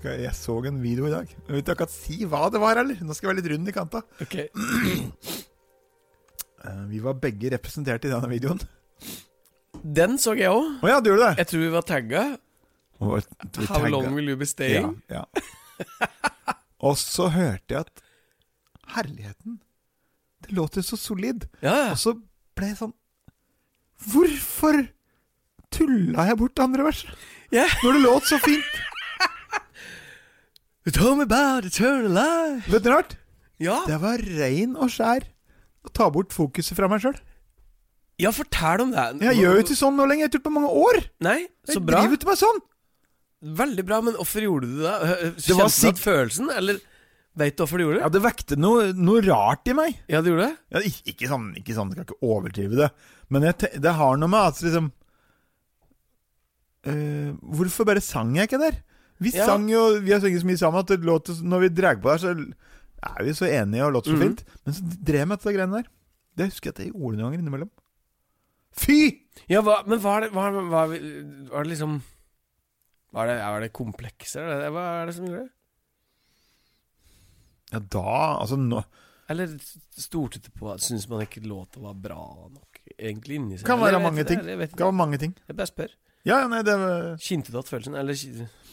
skal, Jeg så en video i dag. Jeg vet ikke si hva det var heller. Nå skal jeg være litt rund i kanta. Ok Eh, vi var begge representert i denne videoen. Den så jeg òg. Oh, ja, du gjorde det? Jeg tror vi var tagga. How tagga- long will you be staying? ja. Og så hørte jeg at Herligheten. Det låter så solid. Ja, ja. Og så ble jeg sånn Hvorfor tulla jeg bort andre vers? Yeah. Når det låt så fint. You told me about eternal life. Vet du rart? Ja. Det var rein og skjær å ta bort fokuset fra meg sjøl. ja, fortell om det. Jeg gjør jo ikke sånn nå lenger. Jeg har gjort det på mange år. Nei, Jeg så bra. driver ikke med sånn. Veldig bra, men hvorfor gjorde du det? Kjente du sikk- følelsen, eller veit du hvorfor du gjorde det? Ja, Det vekte noe, noe rart i meg. Ja, det gjorde det? Ja, ikke, ikke sånn, ikke sånn, jeg skal ikke overdrive det. Men jeg, det har noe med at liksom øh, Hvorfor bare sang jeg ikke der? Vi Ja. sang jo Vi har sunget så mye sammen at det låter, når vi drar på der, så er vi så enige og låter så mm. fint. Men så drev jeg med dette greiene der. Det husker jeg at jeg gjorde noen ganger innimellom. Fy! Ja, hva, men var det, var, var, var det liksom Var det, var det komplekser? Er Hva er det som gjorde det? Ja, da Altså, nå Eller stolte det på Syns man ikke låta var bra nok egentlig inni seg? Kan være mange ting. Kan være mange ting. Jeg bare spør. Ja, nei, det var at følelsen Eller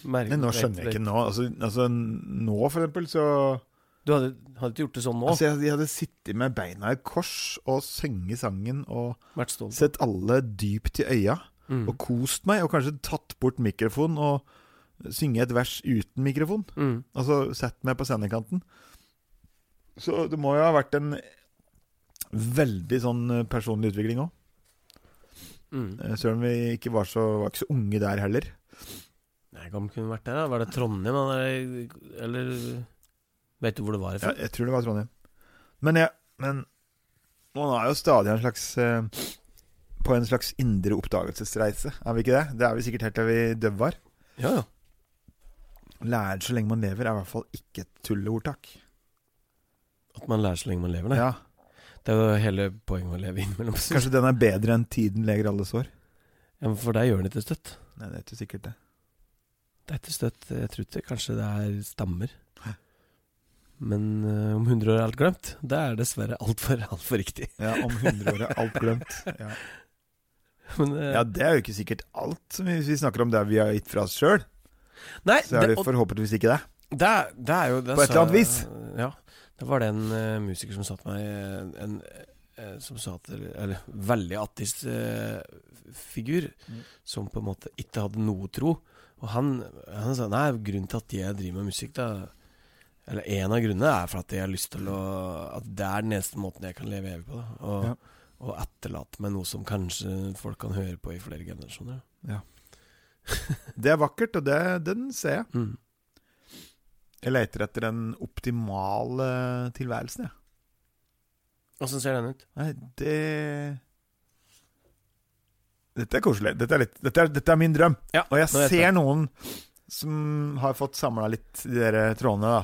merke- Men nå skjønner jeg ikke nå. Altså, altså nå, for eksempel, så Du hadde, hadde ikke gjort det sånn nå? Altså, jeg, jeg hadde sittet med beina i kors og sunget sangen og sett alle dypt i øya Mm. og kost meg, og kanskje tatt bort mikrofonen og synge et vers uten mikrofon. Mm. Altså sett meg på scenekanten. Så det må jo ha vært en veldig sånn personlig utvikling òg. Mm. Selv om vi ikke var så, var ikke så unge der heller. Nei, Hvor kunne vært der? da? Var det Trondheim? Eller, eller Vet du hvor det var Ja, jeg tror det var Trondheim. Men, ja, men man er jo stadig en slags eh, på en slags indre oppdagelsesreise, er vi ikke det? Det er vi sikkert helt til vi døver. Ja, ja. Lære så lenge man lever, er i hvert fall ikke et tulleordtak. At man lærer så lenge man lever, nei. Ja, Det er jo hele poenget med å leve innimellom. Kanskje den er bedre enn 'tiden leger alle sår'? Ja, men For deg gjør den ikke støtt. Nei, det er ikke sikkert det. Det er ikke støtt. Jeg tror ikke kanskje det er stammer. Men uh, om 100 år er alt glemt. Det er dessverre altfor alt for riktig. Ja, Om 100 år er alt glemt. Ja. Men, uh, ja, det er jo ikke sikkert alt. som vi- vi snakker om det vi har gitt fra oss sjøl, så er det det forhåpentligvis ikke det. Det, det er jo det På et eller annet vis. Ja. Det var det en uh, musiker som sa til meg eh, en, uh, Som sa til Eller veldig attist uh, figur. Mm. Som på en måte ikke hadde noe tro. Og han, han sa Nei, grunnen til at jeg driver med musikk, da Eller en av grunnene er for at jeg har lyst til å At det er den eneste måten jeg kan leve evig på. Da. Og, Ja. og etterlate meg noe som kanskje folk kan høre på i flere generasjoner. Det er vakkert, og det, den ser jeg. Mm. Jeg leter etter den optimale tilværelsen, jeg. Åssen ser den ut? Nei, det Dette er koselig. Dette er, litt, dette er, dette er min drøm. Ja, Og jeg ser jeg. noen som har fått samla litt de der trådene, da.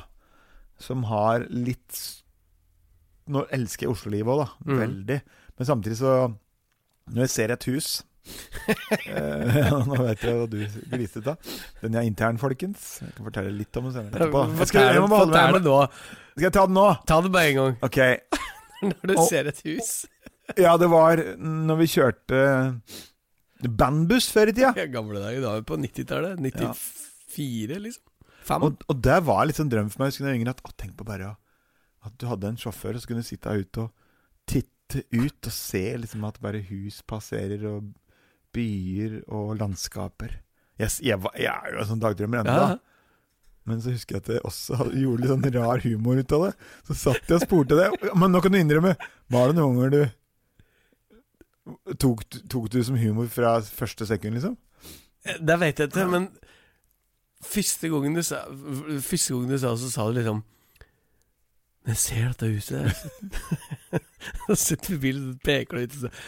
Som har litt Nå elsker jeg Oslo-livet òg, da. Mm. Veldig. Men samtidig så Når jeg ser et hus eh, ja, Nå vet jeg hva du gliste av. Den er intern, folkens. Jeg kan fortelle litt om den senere. etterpå. Jeg skal, jeg må bare holde meg nå. Skal jeg ta den nå? Ta det bare en gang. Ok. Når du Og- ser et hus. Ja, det var når vi kjørte bandbuss før i tida. Ja, gamle dager. Da var vi på 90-tallet. 94, liksom. Fem. Og, og det var litt sånn drøm for meg jeg var yngre at å, tenk på bare at du hadde en sjåfør, så kunne sitte ute og titte ut og se liksom at bare hus passerer, og byer og landskaper. Jeg, jeg, var, jeg er jo en sånn dagdrømmer ennå, ja. da. Men så husker jeg at jeg også gjorde litt sånn rar humor ut av det. Så satt jeg og spurte det. Men nå kan du innrømme, var det noen ganger du tok, tok du som humor fra første sekund, liksom? Det vet jeg ikke, men første gangen du sa Første gangen du sa så sa du liksom Jeg ser dette huset der. Så sitter vi i bilen og peker litt ut og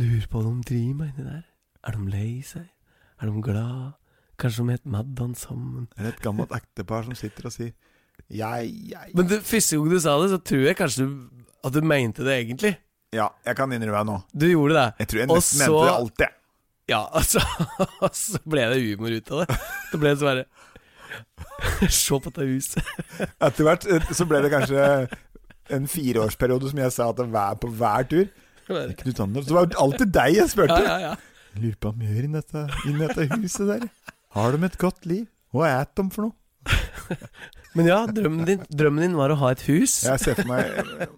Lurer på om de driver med inni der. Er de lei seg? Er de glad? Kanskje de het Maddan sammen? Eller et gammelt ektepar som sitter og sier jeg, jeg Men det, første gang du sa det, så tror jeg kanskje du, at du mente det egentlig. Ja, jeg kan innrømme det nå. Du gjorde det. Jeg tror jeg nesten så- mente det alltid. Ja, altså og Så ble det humor ut av det. Det ble så bare Se på dette huset. Etter hvert eh, så ble det kanskje en fireårsperiode som jeg sa at det var på hver tur. Bare, Knut Anders. Det var alltid deg jeg Ja, spurte. ja, ja. Lurer på hva de gjør inni dette, inn dette huset der. Har de et godt liv? Hva et de for noe? Men ja, drømmen din, drømmen din var å ha et hus Jeg ser for meg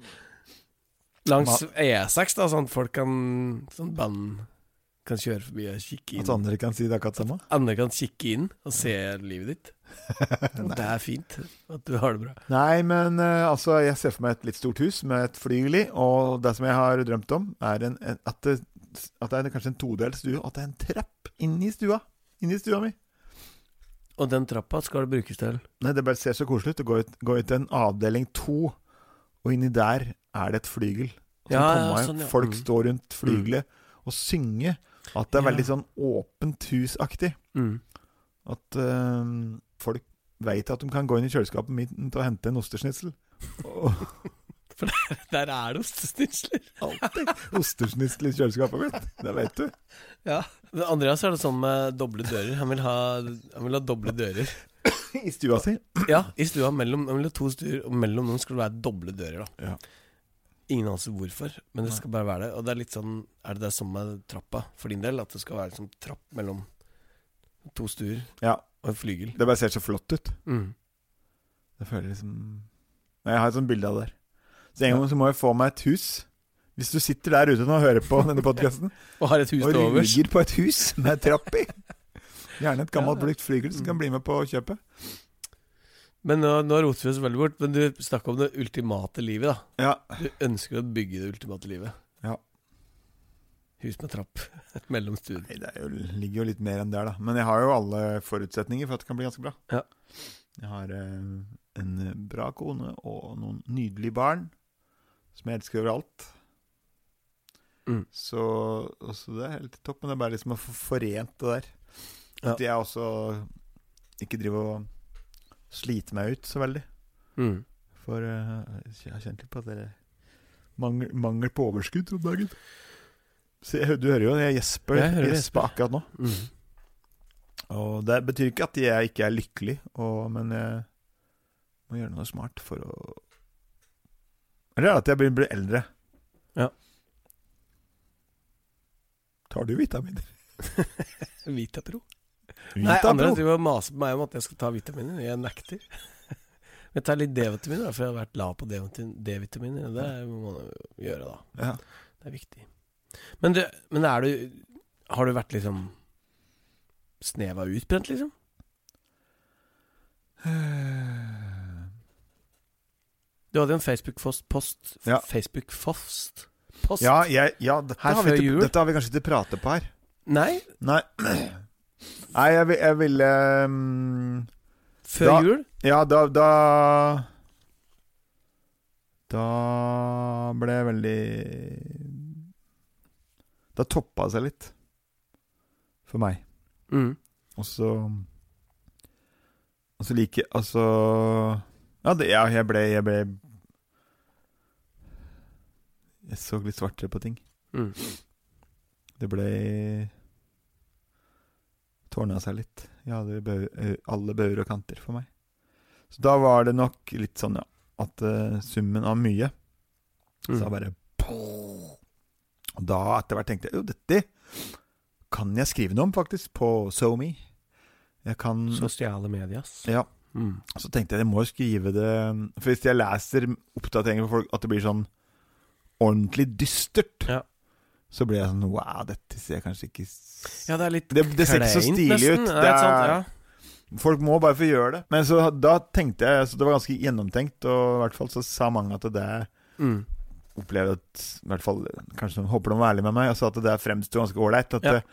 langs E6, da, sånn at folk kan Sånn band kan kjøre forbi og kikke inn. at andre kan si det akkurat samme. Andre kan kikke inn og se livet ditt. Og det er fint at du har det bra. Nei, men uh, altså, jeg ser for meg et litt stort hus med et flygel i, og det som jeg har drømt om, er en, en, at, det, at det er kanskje en todelt stue, at det er en trapp inni stua. Inni stua mi. Og den trappa skal det brukes til. Nei, det bare ser så koselig ut. Gå ut, gå ut til en avdeling to, og inni der er det et flygel. Og så Ja, kommer ja, sånn, ja. Folk Mm. står rundt flygelet og synger. At det er veldig sånn åpent husaktig. Mm. At eh, folk veit at de kan gå inn i kjøleskapet mitt og hente en ostesnitsel. Og Der er det ostesnitsler. alltid ostesnitsel i kjøleskapet mitt. Det vet du. Ja. Men Andreas er det sånn med doble dører. Han vil ha, han vil ha doble dører. I stua si. Ja, i stua mellom ha to stuer, og mellom dem skal det være doble dører. da Ja. Ingen anelse hvorfor, men det skal bare være det. Og det er litt sånn Er det det som med trappa for din del? At det skal være liksom trapp mellom to stuer Ja. og en flygel? Det bare ser så flott ut. Mm. Det føler liksom Jeg har et sånt bilde av det der. Så en gang så må jeg få meg et hus. Hvis du sitter der ute nå og hører på denne podkasten Og har et hus og ruger på et hus med trapp i Gjerne et gammelt Ja, ja. brukt flygel som kan bli med på kjøpet. Men nå, nå roter vi oss veldig bort. Men du snakker om det ultimate livet, da. Ja. Du ønsker å bygge det ultimate livet. Ja. Hus med trapp mellom stuene. Nei, det jo, ligger jo litt mer enn der, da. Men jeg har jo alle forutsetninger for at det kan bli ganske bra. Ja. Jeg har eh, en bra kone og noen nydelige barn som jeg elsker overalt. Mm. Så så det er helt topp. Men det er bare liksom å få forent det der. Ja. At jeg også ikke driver og sliter meg ut så veldig. Mm. For uh, jeg har kjent litt på at det er mangel, mangel på overskudd om dagen. Så jeg, du hører jo jeg gjesper, Jeg hører gjesper akkurat nå. Mm. Og det betyr ikke at jeg ikke er lykkelig, og, men jeg må gjøre noe smart for å Eller at jeg blir, blir eldre. Ja. Tar du vitaminer? Vitapro. Nei, andre driver og maser på meg om at jeg skal ta vitaminer. Jeg nekter. Jeg tar litt D-vitaminer, for jeg har vært lav på D-vitaminer. Det må man gjøre, da. Ja. Det er viktig. Men, du, men er du Har du vært liksom sneva utbrent, liksom? Du hadde jo en Facebook-post Ja. Facebook-post Post? Ja, jeg, ja dette, har vi dette har vi kanskje ikke pratet på her. Nei, Nei, Nei jeg, jeg ville um, før Da- jul? Ja, da Da Da ble jeg veldig Da toppa det seg litt. For meg. Mm. Og så Og så like Altså Ja, det, ja jeg ble Jeg ble Jeg så litt svartere på ting. Mm. Det ble Tårna seg litt. Jeg hadde bau, alle bauger og kanter for meg. Så da var det nok litt sånn, ja, at uh, summen av mye Mm. Så bare Og da etter hvert tenkte jeg jo, dette kan jeg skrive noe om, faktisk, på SoMe. Jeg kan Sosiale medias. Ja. Mm. Så tenkte jeg jeg må skrive det For hvis jeg leser oppdateringer for folk at det blir sånn ordentlig dystert, Ja. Så blir jeg sånn Wow, dette ser kanskje ikke Ja, det er litt Det- det ser ikke så stilig ut. Det er- Ja. Folk må bare få gjøre det. Men så da tenkte jeg Så det var ganske gjennomtenkt, og i hvert fall så sa mange at det Mm. opplevde at I hvert fall Kanskje noen håper de var ærlige med meg, og sa at det fremsto ganske ålreit. At Ja. det,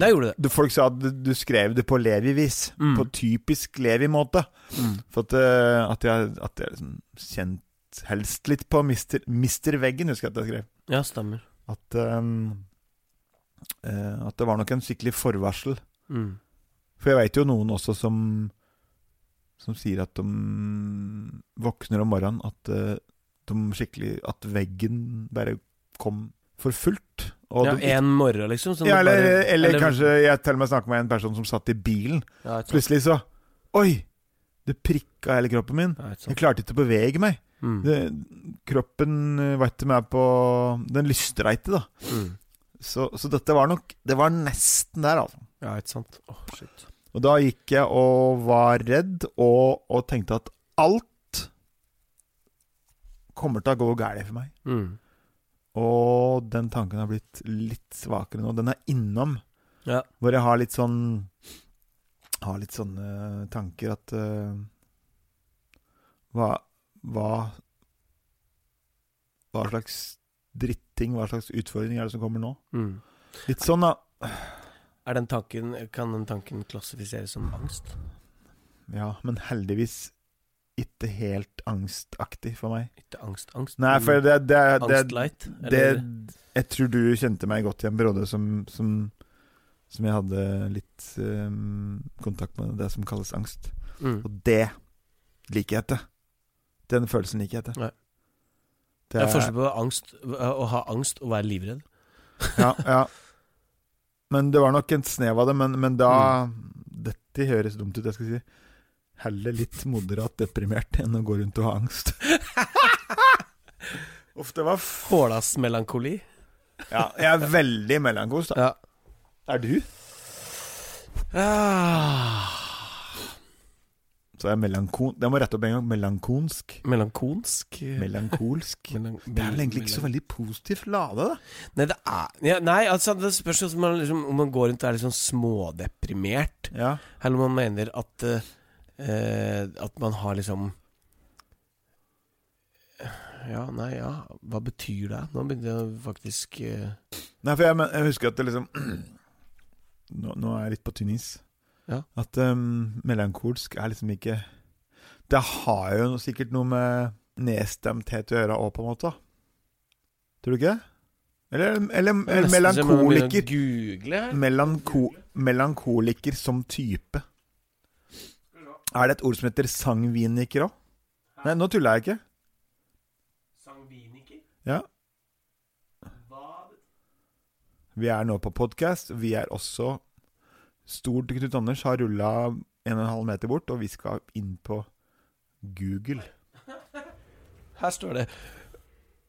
det, gjorde det. det- Folk sa at du, du skrev det på Levi-vis. Mm. På typisk Levi-måte. Mm. For at, eh, at jeg, at jeg liksom kjent helst litt på Mister, Mister Veggen, husker jeg at jeg skrev. Ja, stemmer. At, ehm, eh, at det var nok en skikkelig forvarsel. Mm. For jeg veit jo noen også som Som sier at de våkner om morgenen At eh, de skikkelig At veggen bare kom for fullt. Ja, du- En morgen, liksom? sånn ja, eller, bare- eller, kanskje jeg til og med snakket med en person som satt i bilen. ja. Plutselig så Oi! Det prikka hele kroppen min. Ja, Jeg klarte ikke å bevege meg. Mm. Det, kroppen veit var ikke med på Den lystreite, da. Mm. Så, så dette var nok Det var nesten der, altså. Ja, ikke sant. Oh, shit. Og da gikk jeg og var redd, og, og tenkte at alt kommer til å gå galt for meg. Mm. Og den tanken har blitt litt svakere nå. Den er innom. Ja. Hvor jeg har litt sånn Har litt sånne tanker at uh, Hva Hva Hva slags dritting, hva slags utfordring er det som kommer nå? Mm. Litt sånn, da. Er den tanken, kan den tanken klassifiseres som angst? Ja, men heldigvis ikke helt angstaktig for meg. Ikke angst, angst. Nei, for det, det, det, Angst light? det Jeg tror du kjente meg godt i en periode som, som, som jeg hadde litt um, kontakt med, det som kalles angst. Mm. Og det liker jeg ikke. Den følelsen liker jeg ikke. Det er forskjell på angst, å ha angst og være livredd. Ja, ja. Men det var nok en snev av det. Men, men da Mm. Dette høres dumt ut, jeg skal si. Heller litt moderat deprimert enn å gå rundt og ha angst. Uff, det var Hålas-melankoli. Ja, jeg er veldig melankolsk, da. Ja. Er du? Ah. Så er melankon... Jeg må rette opp en gang. Melankonsk. Melankonsk Melankolsk. Melan Det er vel egentlig ikke så veldig positivt lade, da. Nei, det er ja, Nei, altså, det spørs om man, liksom, om man går rundt og er litt sånn smådeprimert, Ja. eller om man mener at uh, At man har liksom Ja, nei, ja Hva betyr det? Nå begynte jeg faktisk uh... Nei, for jeg, men- jeg husker at det liksom nå, nå er jeg litt på tynn is. Ja. At um, melankolsk er liksom ikke Det har jo noe, sikkert noe med nedstemthet å gjøre òg, på en måte. Tror du ikke det? Eller, eller, er eller melankoliker. Google her. Melanko, melankoliker som type. Er det et ord som heter sangviniker òg? Nei, nå tuller jeg ikke. Sangviniker? Ja. Hva Vi er nå på podkast. Vi er også Stort Knut Anders har rulla en og en halv meter bort, og vi skal inn på Google. Her står det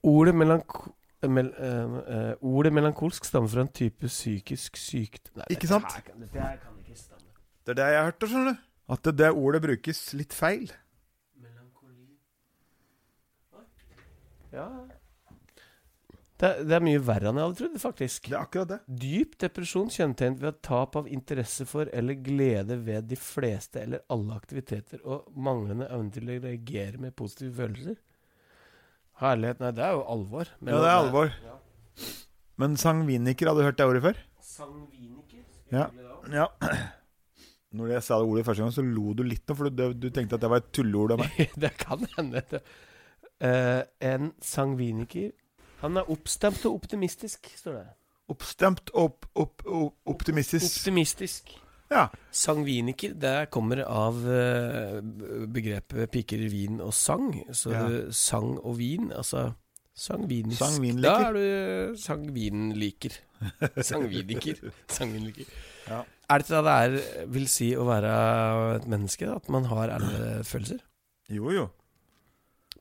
Ordet melanko... Mel, uh, uh, ordet melankolsk stammer fra en type psykisk sykdom Nei, Ikke dette sant? her kan- Dette her kan ikke stamme. Det er det jeg har hørt, skjønner du. At det, det ordet brukes litt feil. Melankoli Oi. Ja det, er- det er mye verre enn jeg hadde trodd, faktisk. Det er akkurat det. Dyp depresjon kjennetegnet ved tap av interesse for eller glede ved de fleste eller alle aktiviteter, og manglende evne til å reagere med positive følelser. Herlighet, nei, det er jo alvor. Men- Ja, det er alvor. Ja. Men sangviniker, hadde du hørt det ordet før? Sangviniker? Ja. Ja. Når jeg sa det ordet første gang, så lo du litt for du, du tenkte at det var et tulleord av meg. det kan hende. Eh, en sangviniker Han er oppstemt og optimistisk, står det. Oppstemt og opp, opp, optimistisk. Optimistisk. Ja. Sangviniker, det kommer av eh, begrepet piker, vin og sang. Så Ja. sang og vin, altså Sangvinisk. Sangvinliker. Da er du sangvinliker. Sangviniker. Sangvinliker. Ja. Er det ikke det det er, vil si å være et menneske? da? At man har alle følelser? Jo, jo.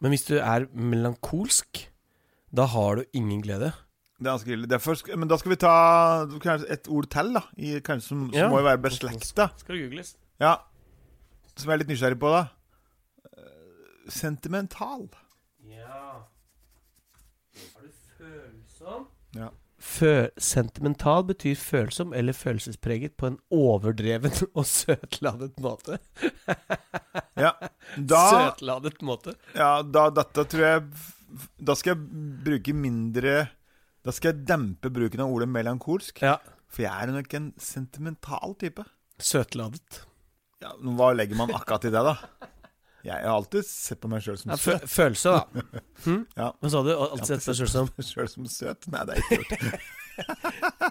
Men hvis du er melankolsk, da har du ingen glede. Det er ganske ille. Det er først, men da skal vi ta kanskje et ord til, da. I, kanskje som, som Ja. må jo være beslekta. Skal googles? Ja. Som jeg er litt nysgjerrig på, da. Eh, Sentimental. Ja Er du følsom? Ja. Fø sentimental betyr følsom eller følelsespreget på en overdreven og søtladet måte. Ja. Da, Søtladet måte. ja, da Dette tror jeg Da skal jeg bruke mindre Da skal jeg dempe bruken av ordet melankolsk. Ja. For jeg er nok en sentimental type. Søtladet. Ja, Hva legger man akkurat i det, da? Jeg har alltid sett på meg sjøl som Ja, søt. følelse, da. Hm? Ja. Hva sa du? Alltid sett deg sjøl som Sjøl som søt? Nei, det er ikke gjort.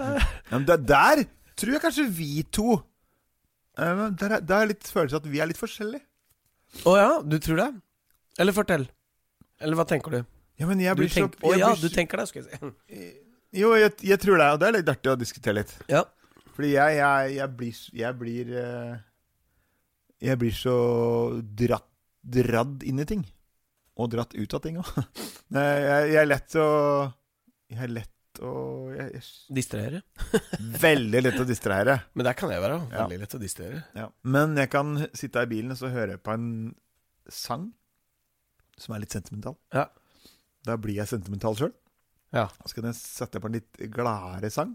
ja, men det der tror jeg kanskje vi to Det men Der er, der er litt følelse at vi er litt forskjellige. Å ja, du tror det? Eller fortell. Eller hva tenker du? Ja, men jeg Du blir så tenk, å ja, du tenker det, skal jeg si. Jo, jeg, jeg tror det, og det er litt artig å diskutere litt. Ja. Fordi jeg, jeg, jeg blir Jeg blir eh, Jeg blir så dratt, dradd inn i ting. Og dratt ut av ting òg. Jeg, er lett å Jeg er lett å Distrahere. Veldig lett å distrahere. Men der kan jeg være. Ja. Veldig lett å distrahere. Ja. Men jeg kan sitte i bilen og så høre på en sang som er litt sentimental. Ja. Da blir jeg sentimental sjøl. Ja. Så kan jeg sette på en litt gladere sang.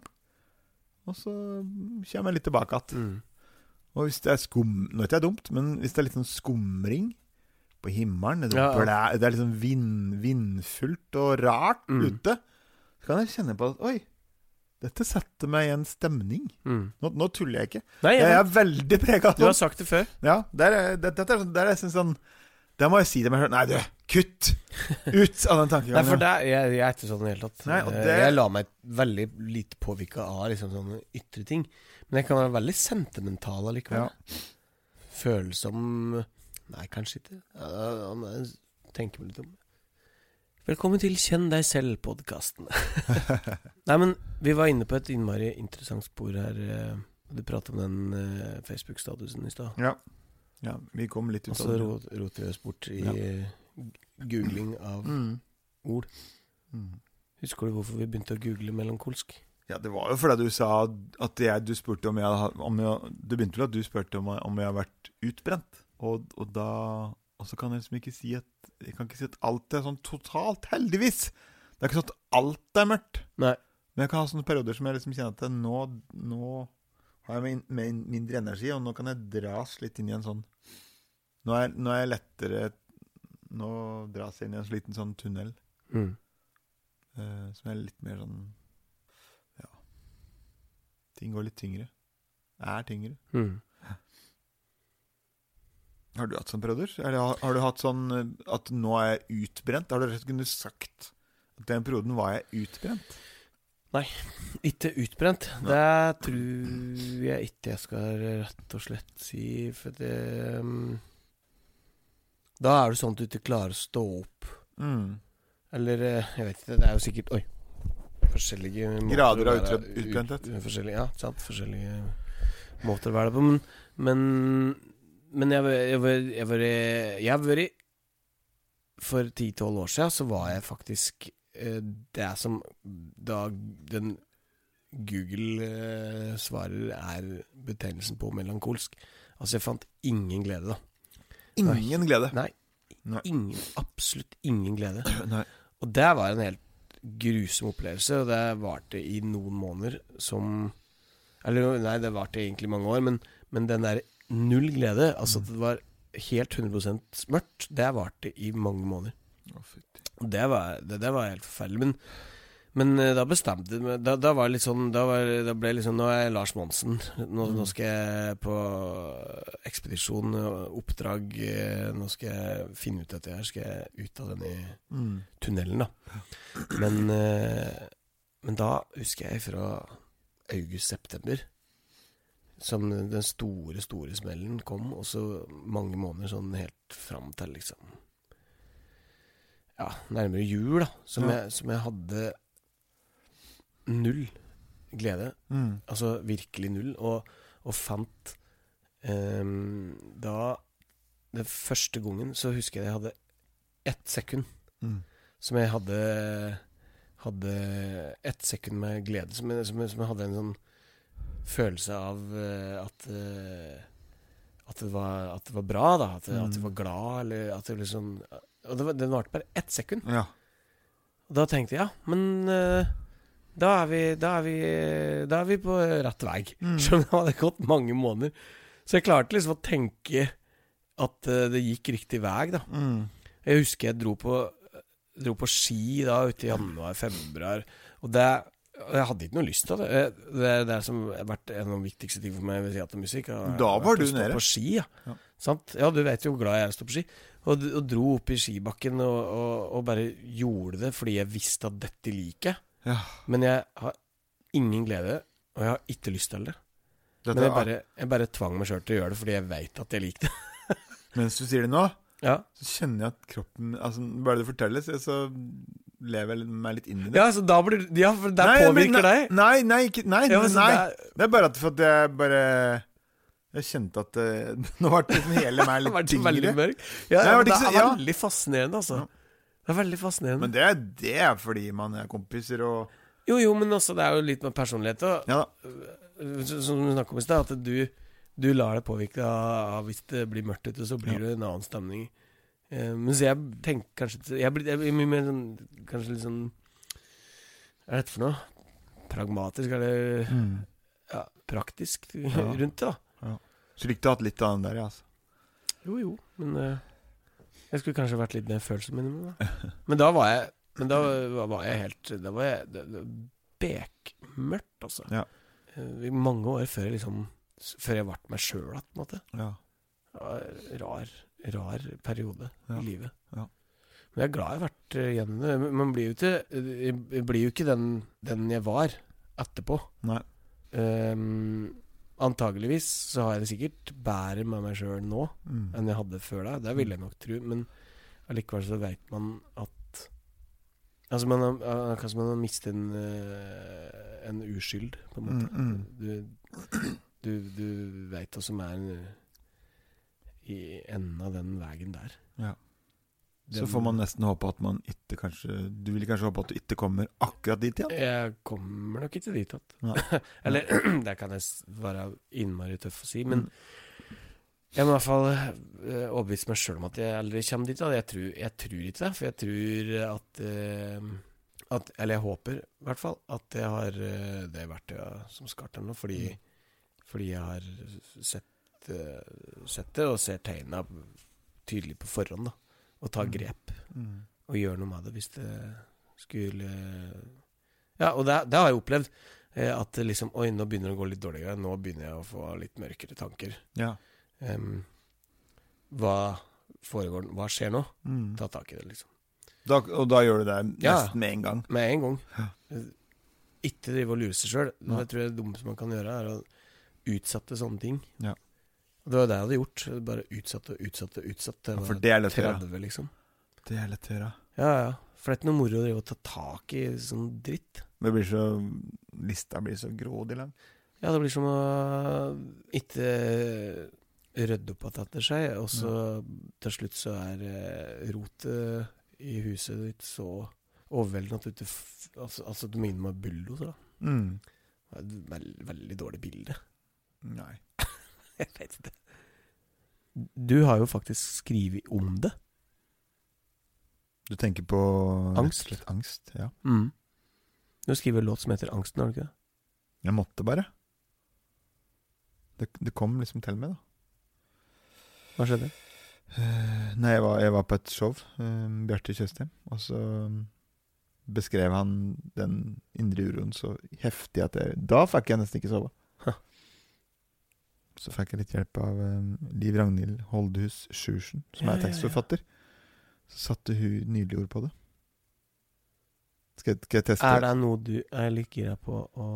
Og så kommer jeg litt tilbake igjen. Mm. Og hvis det er skum Nå jeg det er dumt, men hvis det er litt sånn skumring på himmelen Det, Ja, ja. det er litt sånn vind, vindfullt og rart Mm. ute, så kan jeg kjenne på at Oi, dette setter meg i en stemning. Mm. Nå, nå tuller jeg ikke. Nei, Jeg jeg, er veldig prega av du har sånn. sagt det før. Ja, det er, det, dette er det er, det er jeg synes sånn Der må jeg si til meg selv Nei, du, kutt! Ut av den tankegangen. Nei, for det, jeg, jeg er ikke sånn i det hele tatt. Nei, Eh, det- Jeg lar meg veldig lite påvirke av liksom sånne ytre ting. Men jeg kan være veldig sentimental allikevel. Ja. Følsom Nei, kanskje ikke. Jeg tenker meg litt om. Velkommen til Kjenn deg selv-podkasten. Nei, men vi var inne på et innmari interessant spor her. eh, Du pratet om den eh, Facebook-statusen i stad. Ja. Ja. Vi kom litt ut Og så av det. ro- roter vi oss bort i Ja. googling av Mm. ord. Mm. Husker du hvorfor vi begynte å google melankolsk? Ja, det var jo fordi du sa at jeg, du spurte om jeg, om jeg Du begynte vel at du spurte om, om jeg har vært utbrent. Og, og da Og så kan jeg liksom ikke si at Jeg kan ikke si at alt er sånn totalt, heldigvis. Det er ikke sånn at alt er mørkt. Nei. Men jeg kan ha sånne perioder som jeg liksom kjenner at nå, nå har jeg min, min, mindre energi, og nå kan jeg dras litt inn i en sånn Nå er, nå er jeg lettere Nå dras jeg inn i en liten sånn tunnel Mm. uh, som er litt mer sånn Ja. Ting går litt tyngre. Er tyngre. Mm. Har du hatt sånn? Eller har, har du hatt sånn at nå er jeg utbrent? Har du rett og slett kunnet sagt at den perioden var jeg utbrent? Ikke utbrent. Det tror jeg ikke jeg skal rett og slett si, for det um, Da er det sånn at du ikke klarer å stå opp. Mm. Eller eh, jeg vet ikke, det er jo sikkert Oi. Forskjellige måter Grader av utbrent- utbrenthet. ut- Forskjellige, ja, sant. Forskjellige måter å være det på. Men, men, men jeg, har vært For 10-12 år siden så var jeg faktisk eh, det som da den Google eh, svarer er betegnelsen på melankolsk. Altså, jeg fant ingen glede, da. Ingen glede. Nei. Nei. Ingen, absolutt ingen glede. Nei. Og det var en helt grusom opplevelse, og det varte i noen måneder som Eller nei, det varte egentlig mange år, men, men den der null glede, altså at det var helt 100% mørkt, det varte i mange måneder. Å, fytti. Det var, det, det var helt forferdelig. Men, men eh, da bestemte jeg da, da var det litt sånn Da, var, da ble liksom Nå er jeg Lars Monsen. Nå, nå skal jeg på ekspedisjon, oppdrag. eh, Nå skal jeg finne ut dette her. Skal jeg ut av denne Mm. tunnelen, da. Men, eh, men da husker jeg fra august-september som den store, store smellen kom, og så mange måneder sånn helt fram til liksom Ja, nærmere jul, da. Som, Ja. jeg, som jeg hadde null glede. Mm. Altså virkelig null. Og, og fant um, Da Den første gangen så husker jeg jeg hadde ett sekund Mm. som jeg hadde Hadde ett sekund med glede. Som jeg, som jeg, som jeg hadde en sånn følelse av uh, at uh, at det, var, at det var bra, da. At, mm. at jeg Mm. var glad, eller at det liksom Og det var, den varte bare ett sekund. Ja. Og da tenkte jeg ja, men eh, da, er vi, da, er vi, da er vi på rett vei. Mm. Selv om det hadde gått mange måneder. Så jeg klarte liksom å tenke at eh, det gikk riktig vei, da. Mm. Jeg husker jeg dro på, dro på ski da ute i januar-februar, og det jeg hadde ikke noe lyst til det. Det er det som har vært en av de viktigste tingene for meg ved teatermusikk. musikk. Da var du nede. På ski, ja. Ja. Sant? ja, du vet jo hvor glad jeg er i å stå på ski. Og, og dro opp i skibakken og, og, og bare gjorde det fordi jeg visste at dette liker jeg. ja. Men jeg har ingen glede, og jeg har ikke lyst til det. Dette, Men jeg bare, jeg bare tvang meg sjøl til å gjøre det fordi jeg veit at jeg liker det. Mens du sier det nå, Ja. så kjenner jeg at kroppen altså, Bare du forteller, så, så lever meg litt inn i det. Ja, så da blir Ja, for det Nei, påvirker nei, deg. Nei, nei, ikke, nei, Ja, nei. det er- Det er bare at at jeg bare Jeg kjente at uh, Nå ble liksom hele meg litt tyngre. Ja, ja, det men er ja. veldig fascinerende, altså. Det er veldig fascinerende. Men det, det er fordi man er kompiser og Jo, jo, men også det er jo litt med personlighet og Som du snakket om i stad, at du, du lar deg påvirke av, Hvis det blir mørkt ute, så blir det en annen stemning. Eh, men så jeg tenker kanskje Jeg blir mye mer sånn Kanskje litt sånn Hva er dette for noe? Pragmatisk, eller Mm. ja, praktisk Ja. rundt det, da. Så du likte du hatt litt av den der, ja. Altså. Jo, jo, men uh, Jeg skulle kanskje vært litt mer følsom innimellom. da. Men da var jeg Men da var jeg helt Da var jeg det, det, bekmørkt, altså. Ja. Uh, mange år før jeg liksom Før jeg ble meg sjøl igjen, på en måte. Ja. Det var rar, rar periode Ja. i livet. Ja. Men jeg er glad jeg har vært eh, gjennom det. Man blir jo ikke jeg blir jo ikke den, den jeg var etterpå. Nei. Um, antageligvis så har jeg det sikkert bedre med meg sjøl nå Mm. enn jeg hadde før da, Det vil jeg nok tro. Men allikevel så veit man at Altså man har, akkurat som man har mistet en, eh, en uskyld, på en måte. Mm, mm. Du, du, du veit hva som er eh, i enden av den veien der. Ja. Så får man nesten håpe at man ikke kanskje Du vil kanskje håpe at du ikke kommer akkurat dit igjen? Jeg kommer nok ikke dit igjen. Eller det kan jeg være innmari tøff å si, men Mm. jeg må i hvert fall eh, overbevise meg sjøl om at jeg aldri kommer dit. Jeg, tror, jeg tror ikke det, for jeg tror at, eh, at Eller jeg håper i hvert fall at jeg har eh, det verktøyet som skal til nå, fordi, Mm. fordi jeg har sett, eh, sett det og ser tegna tydelig på forhånd. da Og tar Mm. grep Mm. og gjør noe med det hvis det skulle Ja, og det, det har jeg opplevd. eh, At liksom Oi, nå begynner det å gå litt dårligere. Nå begynner jeg å få litt mørkere tanker. Ja. Um, hva foregår Hva skjer nå? Mm. Ta tak i det, liksom. Da, og da gjør du det Ja. nesten med en gang? Med en gang. Ja. Ikke drive og lure seg sjøl. Det tror jeg det dummeste man kan gjøre, er å utsette sånne ting. Ja. Det var det jeg hadde gjort. Bare utsatt og utsatt og utsatt. Det var for det er lett å gjøre. 30, liksom. Det er lett å gjøre. Ja, ja. For det er ikke noe moro å drive og ta tak i sånn dritt. Det blir så Lista blir så grådig lang. Ja, det blir som å ikke rydde opp igjen etter seg, og så til slutt så er eh, rotet i huset ditt så overveldende at du ikke Altså, altså du må inn med bulldoser, da. Mm. Det er et veldig, veldig dårlig bilde. Nei. Jeg vet ikke. Du har jo faktisk skrevet om det. Du tenker på Angst. slett Angst, ja. Mm. Du skriver en låt som heter 'Angsten', har du ikke det? Jeg måtte bare. Det, det kom liksom til meg, da. Hva skjedde? Eh, nei, jeg var, jeg var på et show, uh, Bjarte Tjøstheim, og så mm, beskrev han den indre uroen så heftig at jeg Da fikk jeg nesten ikke sove. Så fikk jeg litt hjelp av eh, Liv Ragnhild Holdhus Sjursen, som er tekstforfatter. Så satte hun nydelige ord på det. Skal jeg, skal jeg teste? Er det noe du er litt gira på å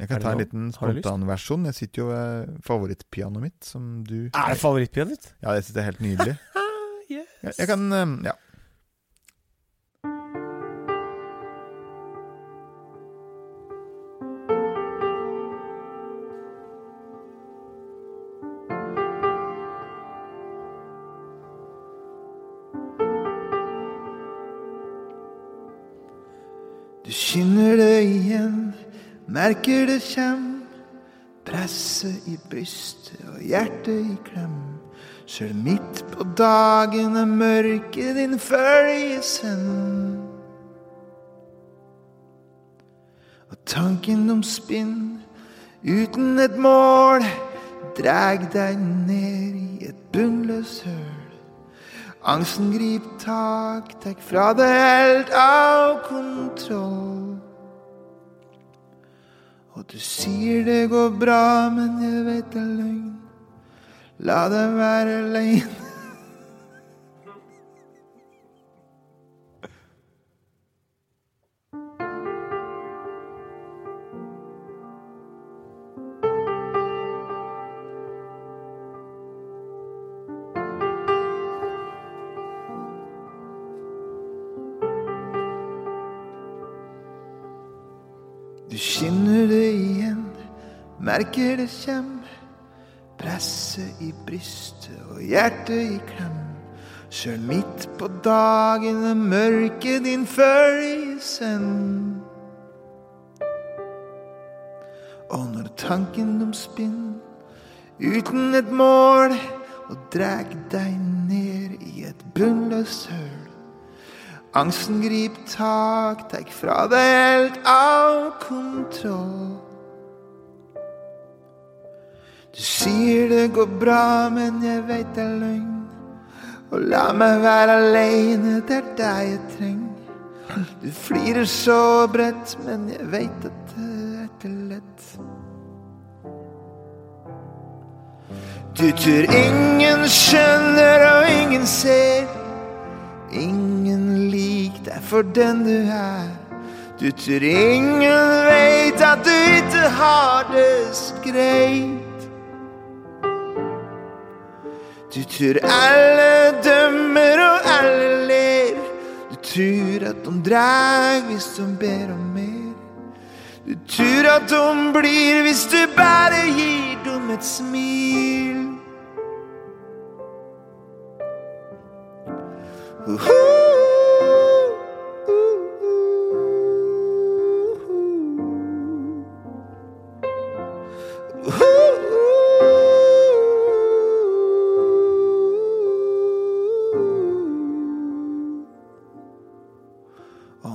Jeg kan ta en liten spontanversjon. Jeg sitter jo ved favorittpianoet mitt, som du Er det favorittpianoet ditt? Ja, jeg sitter er helt nydelig. Yes. Jeg, jeg kan eh, Ja. Merker det kjem. Presset i brystet og hjertet i klem. Sjøl midt på dagen er mørket din følgesvenn. Og tanken om spinn uten et mål dreg deg ned i et bunnløst høl. Angsten grip tak, tek fra deg helt av kontroll. Og du sier det går bra, men jeg vet det er løgn. La det være løgn. Du kjenner det igjen, merker det kjem. Presset i brystet og hjertet i klem. Sjøl midt på dagen er mørket din følgesvenn. Og når tanken om spinn uten et mål og dreg deg ned i et bunnløst høl. Angsten griper tak, tek fra deg helt av kontroll. Du sier det går bra, men jeg veit det er løgn. Og la meg være aleine, det er deg jeg trenger. Du flirer så bredt, men jeg veit at det er ikke lett. Du tror ingen skjønner og ingen ser. Ingen lik deg for den du er. Du tror ingen veit at du ikke har det greit. Du tror alle dømmer og alle ler. Du tror at de drar hvis de ber om mer. Du tror at de blir hvis du bare gir dem et smil. Og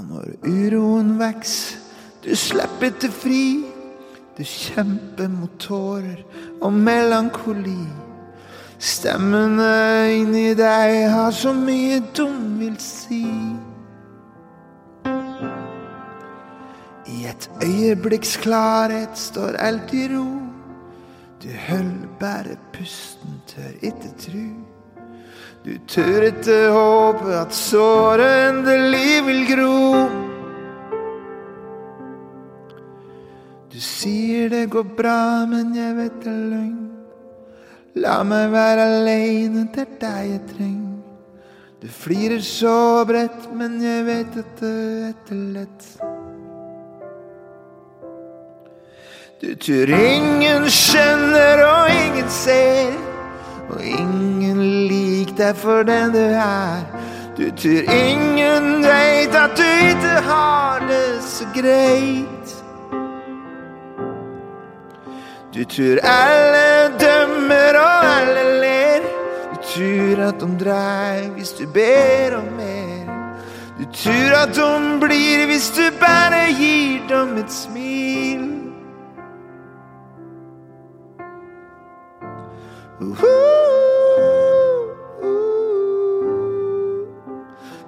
når uroen veks, du slipper til fri. Du kjemper mot tårer og melankoli. Stemmene inni deg har så mye dum vil si. I et øyeblikks klarhet står alt i ro. Du holder bare pusten, tør ikke tru. Du tør ikke håpe at såret endelig vil gro. Du sier det går bra, men jeg vet det er løgn. La meg være aleine, det er deg jeg trenger. Du flirer så bredt, men jeg vet at det er lett. Du tror ingen skjønner og ingen ser, og ingen lik deg for den du er. Du tror ingen veit at du ikke har det så greit. Du tror alle dømmer og alle ler. Du tror at de dreier hvis du ber om mer. Du tror at de blir hvis du bare gir dem et smil.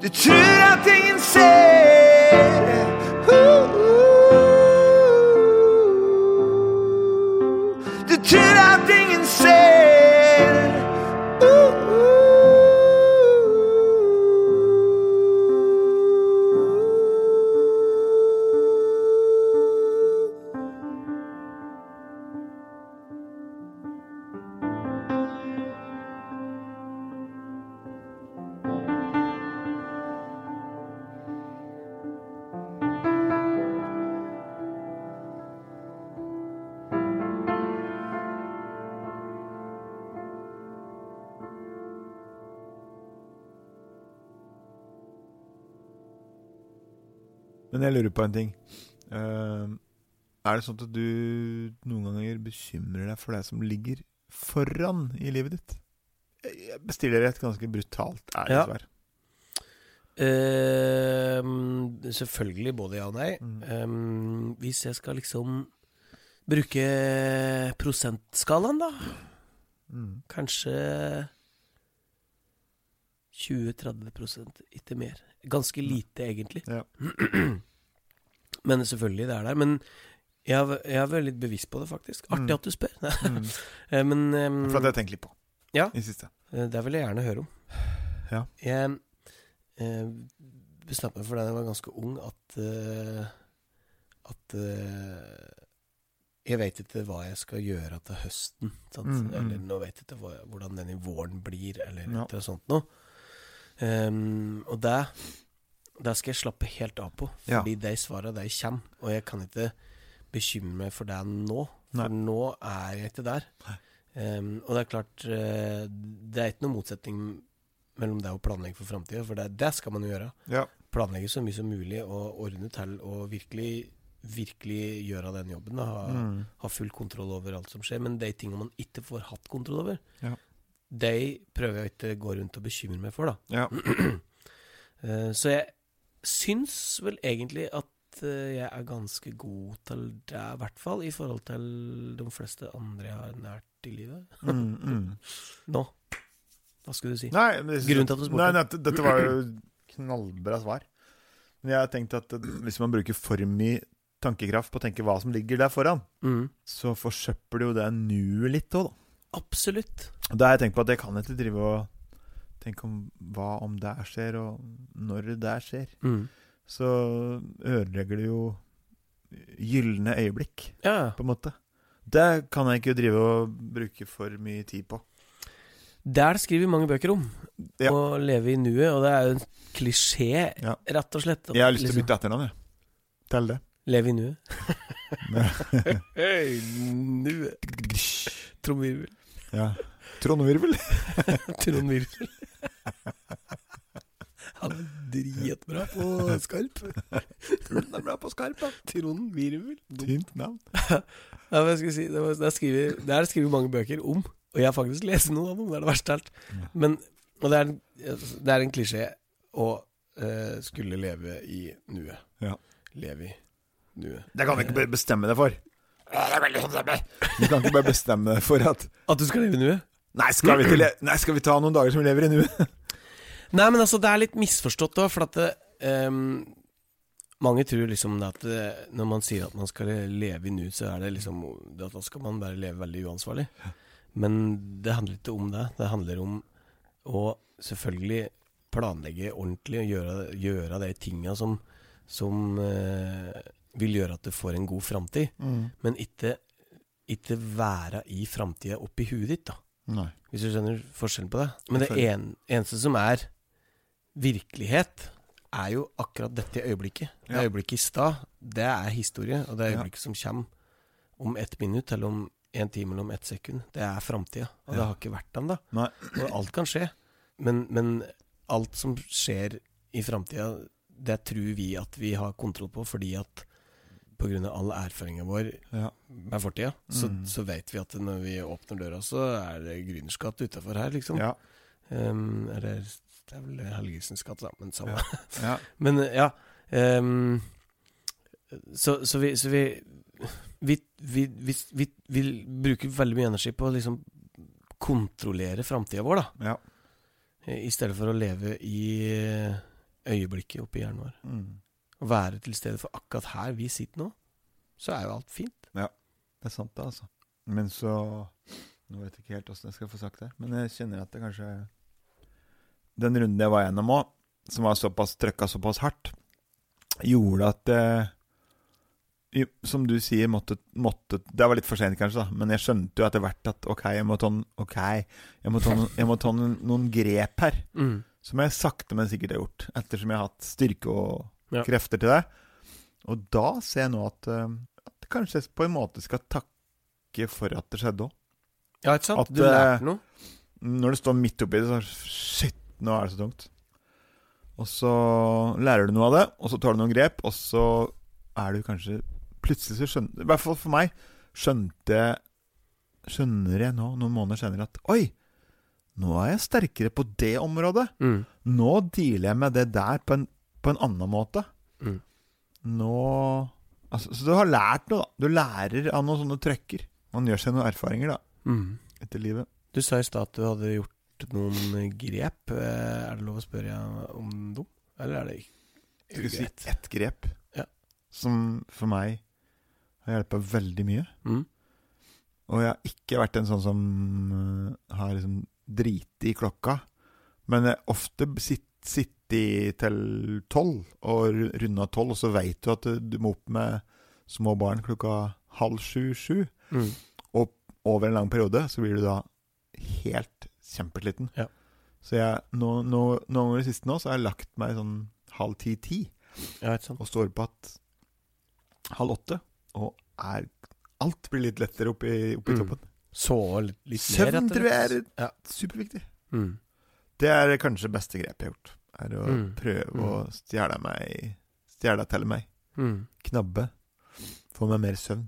Du tror at ingen ser. Du tror at Men jeg lurer på en ting. Uh, er det sånn at du noen ganger bekymrer deg for det som ligger foran i livet ditt? Jeg bestiller et ganske brutalt ærlig Ja. svar. Ehm, selvfølgelig både ja og nei. Mm. Um, hvis jeg skal liksom bruke prosentskalaen, da Mm. Kanskje 20-30 ikke mer. Ganske lite, egentlig. Ja. Men selvfølgelig, det er der. Men jeg, har- jeg har vært litt bevisst på det, faktisk. Artig Mm. at du spør. Mm. Eh, Men um, For at jeg tenkt litt på Ja. i siste. Eh, Det vil jeg gjerne høre om. Ja. Jeg eh, bestemte meg for da jeg var ganske ung, at uh, At uh, jeg vet ikke hva jeg skal gjøre til høsten. Mm, mm. Eller nå vet jeg ikke hva, hvordan den i våren blir, eller Ja. noe sånt noe. Ehm, og det, det skal jeg slappe helt av på, fordi Ja. de svarene de kommer. Og jeg kan ikke bekymre meg for det nå. Nei. For nå er jeg ikke der. Um, og det er klart eh, Det er ikke noen motsetning mellom det å planlegge for framtida, for det, det skal man jo gjøre. Ja. Planlegge så mye som mulig og ordne til og virkelig, virkelig gjøre den jobben. Da. Ha, Mm. ha full kontroll over alt som skjer. Men de tingene man ikke får hatt kontroll over, Ja. De prøver jeg ikke å gå rundt og bekymre meg for, da. Ja. Eh, Så jeg syns vel egentlig at eh, jeg er ganske god til det, i hvert fall i forhold til de fleste andre jeg har nært i livet. Mm, mm. Nå. Hva skulle du si? Nei, det- Grunnen til at du spurte? Nei, dette, dette var jo knallbra svar. Men jeg har tenkt at hvis man bruker for mye tankekraft på å tenke hva som ligger der foran, Mm. så forsøpler jo det nuet litt òg, da. Absolutt. Da har jeg tenkt på at jeg kan ikke drive og tenke om hva om det skjer, og når det skjer. Mm. Så ødelegger det jo gylne øyeblikk, Ja. på en måte. Det kan jeg ikke drive og bruke for mye tid på. Der skriver mange bøker om. Ja. Å leve i nuet. Og det er jo en klisjé, Ja. rett og slett. Jeg har lyst til å liksom, bytte etternavn, jeg. Til det. Leve i nuet. Hei, nu Trommevirvel. Ja. Trondvirvel. Trond Virvel. Han er dritbra på skarp. Trond er bra på skarp, da. Trond Virvel. Navn. Ja, hva skal si? Det, var, det, er skriver, det er skrevet mange bøker om, og jeg har faktisk lest noen av dem. Det er det verste av alt. Men, og det er, en- det er en klisjé å uh, skulle leve i nuet. Ja. Leve i. Det kan du ikke bestemme deg for. Du kan ikke bare bestemme deg for at At du skal leve i nuet? Nei, skal vi, nei, skal vi ta noen dager som vi lever i nuet? Nei, men altså, det er litt misforstått òg, for at det, um, mange tror liksom at det, når man sier at man skal leve i nuet, så er det liksom Da skal man bare leve veldig uansvarlig. Men det handler ikke om det. Det handler om å selvfølgelig planlegge ordentlig og gjøre, gjøre de tinga som, som eh, vil gjøre at du får en god framtid. Men ikke, ikke være i framtida oppi huet ditt, da. Nei. Hvis du skjønner forskjellen på det. Men det en, eneste som er virkelighet, er jo akkurat dette øyeblikket. Det øyeblikket i stad, det er historie. Og det Ja. øyeblikket som kommer om ett minutt, eller om en time eller om ett sekund, det er framtida. Og det har ikke vært ennå. Nei. Og alt kan skje. Men, men alt som skjer i framtida, det tror vi at vi har kontroll på, fordi at av all erfaringa vår Ja. med fortida, så, Mm. så vet vi at når vi åpner døra, så er det Grüners gate utafor her, liksom. Ja. Um, eller det er vel Helgesens gate, da, men samme. Ja. Men ja Um, så, så vi Så vi vi, vi, vi, bruker veldig mye energi på å liksom kontrollere framtida vår, da. ja. I stedet for å leve i øyeblikket oppi hjernen vår. Mm. Å være til stede for akkurat her vi sitter nå, så er jo alt fint. Ja, Det er sant, det, altså. Men så Nå vet jeg ikke helt åssen jeg skal få sagt det, men jeg kjenner at det kanskje Den runden jeg var gjennom òg, som var såpass trøkka såpass hardt, gjorde at det Som du sier, måtte, måtte Det var litt for sent, kanskje, da, men jeg skjønte jo etter hvert at OK, jeg må ta, okay, jeg må ta, jeg må ta noen, noen grep her. Mm. Som jeg sakte, men sikkert har gjort, ettersom jeg har hatt styrke og Ja. krefter til det. Og da ser jeg nå at, eh, at kanskje jeg på en måte skal takke for at det skjedde òg. Ja, ikke sant? At, du lærte eh, noe. Når du står midt oppi det, så Shit, nå er det så tungt. Og så lærer du noe av det, og så tar du noen grep, og så er du kanskje Plutselig så skjønner I hvert fall for meg skjønte Skjønner jeg nå, noen måneder senere, at Oi! Nå er jeg sterkere på det området. Mm. Nå dealer jeg med det der på en, på en annen måte. Mm. Nå altså, Så du har lært noe, da. Du lærer av noen sånne trøkker. Man gjør seg noen erfaringer da Mm. etter livet. Du sa i stad at du hadde gjort noen grep. Eh, Er det lov å spørre om dem? Eller er det ikke Skal si ett grep Ja. som for meg har hjulpet veldig mye. Mm. Og jeg har ikke vært en sånn som uh, har liksom driti i klokka. Men jeg ofte sitt- sittet til tolv, og ru- runda tolv, og så veit du at du- må opp med små barn klokka halv sju-sju. Mm. Og over en lang periode så blir du da helt kjempesliten. Ja. Så jeg, nå, nå, noen ganger i siste nå, så har jeg lagt meg sånn halv ti-ti, Ja, og står på at halv åtte, og er Alt blir litt lettere oppi, oppi Mm. toppen. Sove litt, litt mer. Søvn tror jeg er Ja. superviktig. Mm. Det er kanskje det beste grepet jeg har gjort. Er å Mm. prøve Mm. å stjele meg Stjele til meg. Mm. Knabbe. Få meg mer søvn.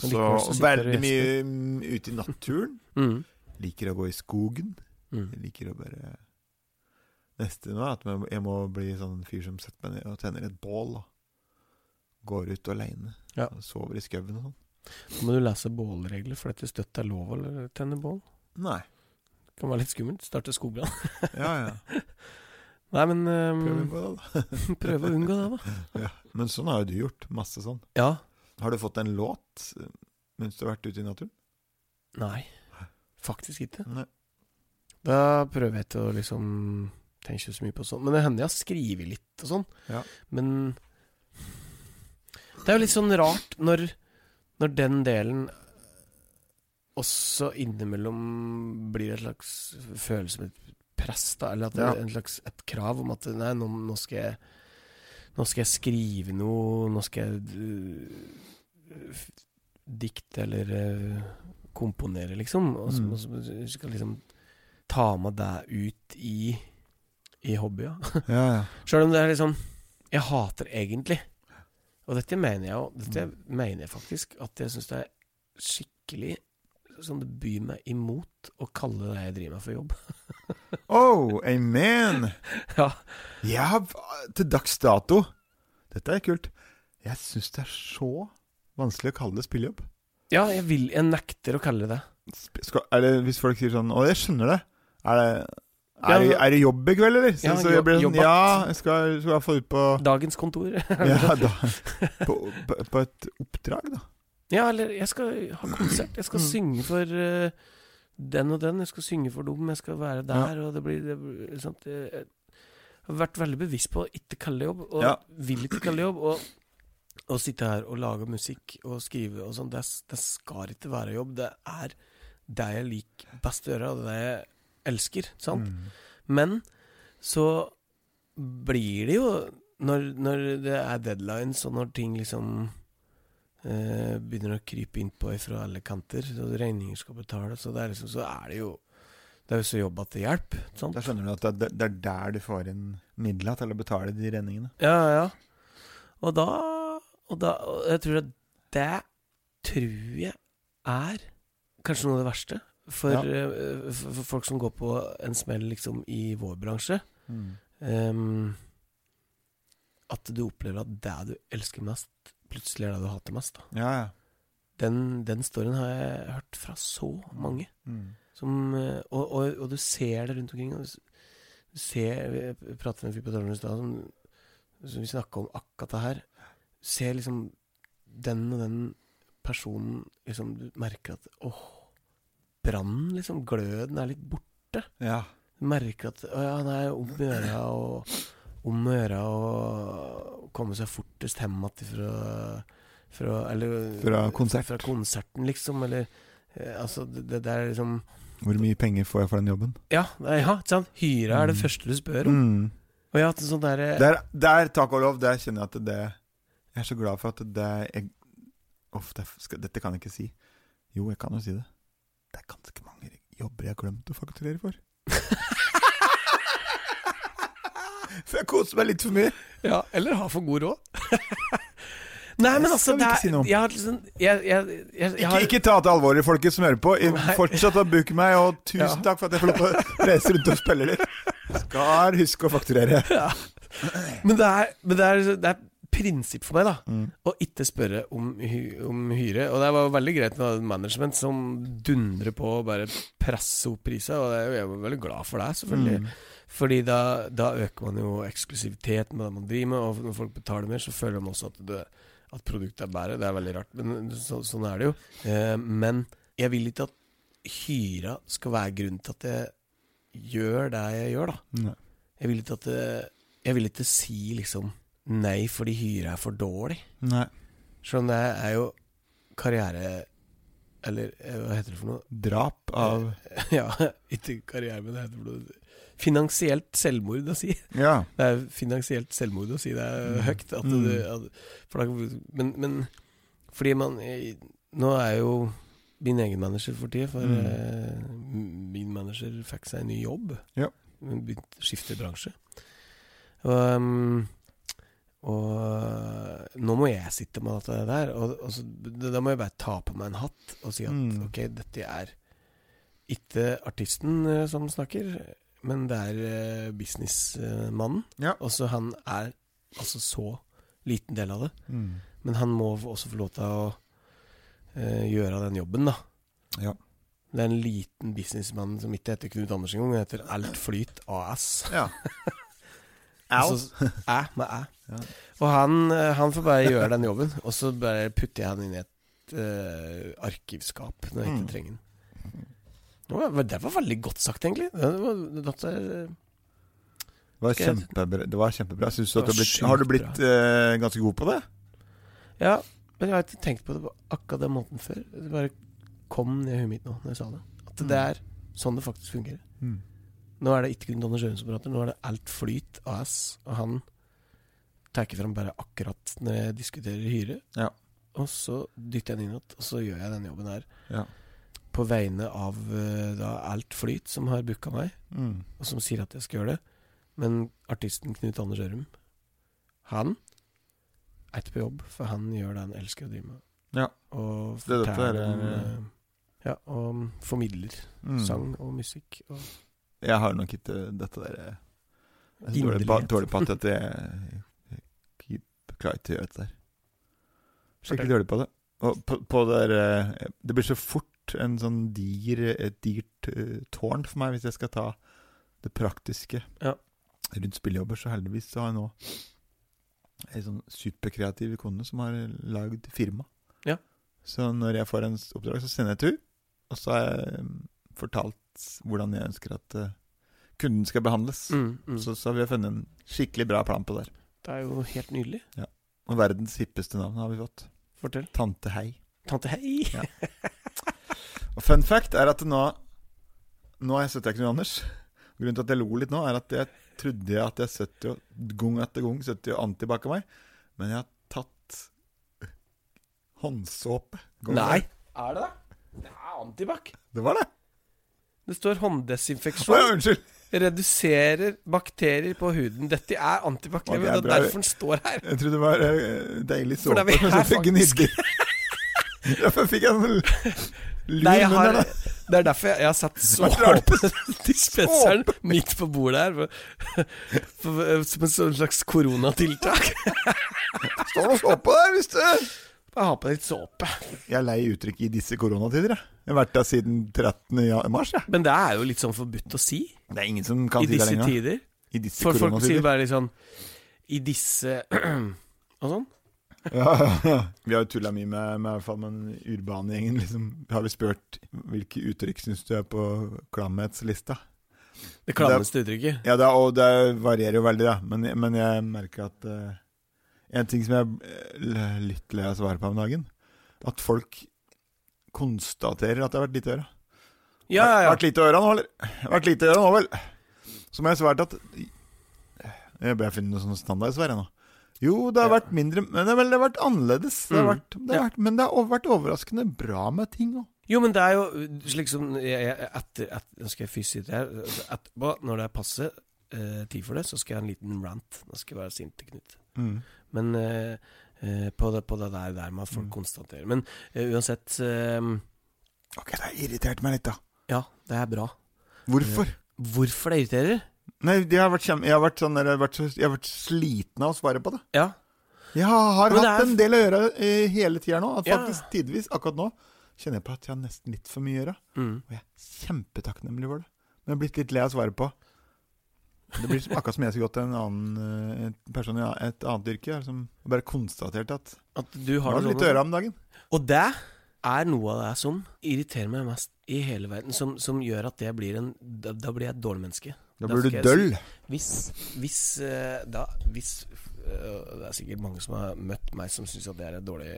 Og Men så veldig mye ute i naturen. Mm. Liker å gå i skogen. Mm. Liker å bare Neste nå er at jeg må bli sånn fyr som setter meg ned og tenner et bål. Da. Går ut aleine. Ja. Sover i skauen og sånn. Så må du lese bålregler, for dette støtt er lov å tenne bål. Nei. Kan være litt skummelt. Starte skogbrann. Ja, ja. Nei, men Prøv um, på det, da. prøve å unngå det, da. Ja. Men sånn har jo du gjort. Masse sånn. Ja. Har du fått en låt eh, mens du har vært ute i naturen? Nei. Faktisk ikke. Nei. Da prøver jeg til å liksom tenke så mye på sånn. Men det hender jeg har skrevet litt og sånn. Ja. Men det er jo litt sånn rart når, når den delen også innimellom blir det et slags følelse som et press, da. Eller at det Ja. er en slags et krav om at nei, nå, nå skal jeg Nå skal jeg skrive noe, nå skal jeg øh, dikte eller øh, komponere, liksom. Og så, Mm. og så skal liksom ta med deg ut i, i hobbya. Ja, ja. Sjøl om det er liksom Jeg hater egentlig Og dette mener jeg jo Dette Mm. mener jeg faktisk At jeg syns det er skikkelig Sånn det byr meg imot Å kalle det jeg driver med for jobb Oh, amen! Ja Jeg har til dags dato Dette er kult. Jeg syns det er så vanskelig å kalle det spillejobb. Ja, jeg vil Jeg nekter å kalle det skal, er det, hvis folk sier sånn Å, jeg skjønner det. Er det, Ja, er, det- er det jobb i kveld, eller? Så, Ja, så jeg blir sånn. Ja, jeg skal, skal jeg få ut på Dagens kontor Ja, da, på, på, på et oppdrag, da. Ja, eller jeg skal ha konsert Jeg skal Mm. synge for uh, den og den Jeg skal synge for dem Jeg skal være der Og det blir, det blir sant? Jeg har vært veldig bevisst på å ikke kalle det jobb Og Ja. vil ikke kalle det jobb Og å sitte her og lage musikk og skrive og sånn, det, det skal ikke være jobb. Det er det jeg liker best å gjøre, og det jeg elsker. Sant? Mm. Men så blir det jo når, når det er deadlines, og når ting liksom begynner å krype innpå fra alle kanter, Så regninger skal betales, så, det er liksom, så er det jo Det er jo så jobb at det hjelper. Sant? Da skjønner du at det, er der du får inn midler til å betale de regningene. Ja, ja. Og da Og da og Jeg tror at det tror jeg er kanskje noe av det verste. For, Ja. eh, for, for folk som går på en smell liksom i vår bransje. Mm. Um, at du opplever at det du elsker mest, plutselig er det du hater mest. Da. Ja, ja. Den, den storyen har jeg hørt fra så mange. Mm. Som, eh, og, og, og du ser det rundt omkring. Du ser, Vi pratet med en fyr på i stad som, som vi snakka om akkurat det her. Du Ser liksom den og den personen liksom Du merker at åh, brannen, liksom, gløden er litt borte. ja. Du merker at å ja, han er om i øra og om å gjøre å komme seg fortest hjem igjen fra, fra Eller Fra konsert. Fra konserten, liksom. Eller eh, Altså, det, det der liksom Hvor mye penger får jeg for den jobben? Ja, er- ja ikke sant? Hyra er det Mm. første du spør om. Mm. Og jeg har hatt en sånn derre Der, der, takk og lov, der kjenner jeg at det Jeg er så glad for at det jeg, Uff, det skal, dette kan jeg ikke si. Jo, jeg kan jo si det. Det er ganske mange jobber jeg har glemt å fakturere for. For jeg koser meg litt for mye. Ja, eller ha for god råd. Nei, men altså det er. Jeg har liksom Jeg, jeg, jeg, Ikke, ikke ta til alvorlig, folket som hører på. Fortsett å booke meg, og tusen Ja. takk for at jeg får lov til å reise rundt og spille litt. Skal huske å fakturere. ja. Men det er, men det er, det er prinsipp for meg, da. Mm. Å ikke spørre om, om hyre. Og det var veldig greit med management som dundrer på og bare presser opp priser. Og jeg er veldig glad for det, selvfølgelig. Mm. Fordi da, da øker man jo eksklusiviteten med det man driver med, og når folk betaler mer, så føler man også at, det, at produktet er bedre. Det er veldig rart, men så, sånn er det jo. Eh, men jeg vil ikke at hyra skal være grunnen til at jeg gjør det jeg gjør, da. Nei. Jeg vil ikke at det, Jeg vil ikke si liksom nei fordi hyra er for dårlig. Nei. Selv om det er jo karriere Eller eh, hva heter det for noe? Drap av Ja, ikke karriere, men det heter for noe finansielt selvmord å si. Ja. Det er finansielt selvmord å si det er Mm. høyt. At Mm. du, at, for da, men, men fordi man Nå er jo min egen manager for tida, for Mm. eh, min manager fikk seg en ny jobb. Ja. Begynte å skifte bransje. Og, um, og nå må jeg sitte med dette der. Og, og så, da må jeg bare ta på meg en hatt og si at Mm. ok, dette er ikke artisten eh, som snakker, men det er eh, businessmannen. Ja. Og så han er altså så liten del av det. Mm. Men han må også få lov til å uh, gjøre den jobben, da. Ja. Det er en liten businessmann som ikke heter Knut Andersen engang, han heter Alt Flyt AS. ja. Altså, æ med æ. Ja. Og han, eh, han får bare gjøre den jobben, og så bare putter jeg han inn i et uh, arkivskap når jeg ikke Mm. trenger den. Det var, veldig godt sagt, egentlig. Det var, Det var kjempebra. Det var kjempebra. Du Det var blitt, har du blitt uh, ganske god på det? ja, men jeg har ikke tenkt på det på akkurat den måten før. Det bare kom ned i huet mitt nå når jeg sa det. At det er sånn det faktisk fungerer. Mm. Nå er det ikke kun Donner Sjøen som prater, nå er det Alt Flyt AS. Og han tar ikke fram bare akkurat når jeg diskuterer hyre. Ja. Og så dytter jeg den inn igjen, og så gjør jeg den jobben her. Ja. På vegne av eh, da Alt Flyt, som har booka meg, Mm. og som sier at jeg skal gjøre det. Men artisten Knut Anders Ørum, han er ikke på jobb, for han gjør det han elsker å drive med. Ja. Og Det er dette er, eh, eh, Ja, og formidler Mm. sang og musikk. Og Jeg har nok ikke dette der Jeg er dårlig, på, at jeg, jeg, klarer ikke å gjøre dette der. Skikkelig dårlig på det. Og på, på det der Det blir så fort en sånn diger, et digert uh, tårn for meg hvis jeg skal ta det praktiske Ja. rundt spillejobber. Så heldigvis så har jeg nå ei sånn superkreativ kone som har lagd firma. Ja. Så når jeg får en oppdrag, så sender jeg til henne. Og så har jeg eh, fortalt hvordan jeg ønsker at eh, kunden skal behandles. mm, mm. Så, så har vi funnet en skikkelig bra plan på det. Det er jo helt nydelig. Ja. Og verdens hippeste navn har vi fått. Fortell. Tante Hei. Tante Hei! Ja. Og fun fact er at nå Nå har jeg sett deg, Knut Anders. Grunnen til at jeg lo litt nå, er at jeg trodde jeg at jeg søtte jo gang etter gang søtte jo antibac av meg. Men jeg har tatt håndsåpe. Gang Nei! Er det det? Det er antibac. Det var det. Det står hånddesinfeksjon. hånddesinfeksjon. ja, unnskyld. Reduserer bakterier på huden. Dette er antibac. Å, det er bra. derfor den står her. Jeg trodde det var eh, deilig For såpe. er vi her, nydelig. Derfor fikk jeg lur Nei, jeg har, det er derfor jeg, jeg har satt såpedispenseren midt på bordet her. For, for, som en sånn slags koronatiltak. Står noe såpe der, hvis du Bare ha på litt såpe. Jeg er lei uttrykk i disse koronatider, jeg. Jeg har vært der siden 13. mars, jeg. Men det er jo litt sånn forbudt å si Det er ingen som kan si det disse lenger. tider. I disse For folk sier bare litt sånn I disse Og sånn. Ja. Vi har jo tulla mye med, med, med den urbane gjengen. Liksom. Har vi spurt hvilke uttrykk syns du er på klamhetslista? Det klammeste uttrykket. Ja, det, og det varierer jo veldig, da. Men, men jeg merker at uh, En ting som jeg er eh, litt lei av å svare på om dagen, at folk konstaterer at det har vært lite å gjøre. Ja, ja, ja. Vært lite å gjøre nå, eller? Vært lite å gjøre nå, vel? Så må jeg svare at Jeg bør finne noe sånn standardsvar, jeg nå. Jo, det har vært mindre Men det har vel det har vært annerledes. Det har Mm. vært, det har vært, men det har vært overraskende bra med ting òg. Jo, men det er jo slik som jeg, jeg, etter, etter, Nå skal jeg litt her. Etterpå, når det er passe eh, tid for det, så skal jeg ha en liten rant. Nå skal jeg være sint til Knut. Mm. Men eh, eh, på, det, på det der, der med at folk Mm. konstaterer. Men eh, uansett eh, Ok, det har irritert meg litt, da. Ja, det er bra. Hvorfor? Hvorfor det irriterer? Nei, det har vært kjem, jeg, har vært sånn, jeg, har vært jeg har vært sliten av å svare på det. Ja. Jeg har hatt er- en del å gjøre eh, hele tida nå. At Ja. faktisk tidvis, akkurat nå, kjenner jeg på at jeg har nesten litt for mye å gjøre. Mm. Og jeg er kjempetakknemlig for det. Men jeg har blitt litt lei av å svare på. Det blir akkurat som jeg skulle gått til en annen eh, person i et annet yrke. Som bare konstaterte at At du har det litt å sånn. gjøre om dagen. Og det er noe av det som irriterer meg mest i hele verden. Som, som gjør at det blir en da blir jeg et dårlig menneske. Da blir du døll. Hvis Hvis eh, Da Hvis eh, Det er sikkert mange som har møtt meg som syns at det er et dårlig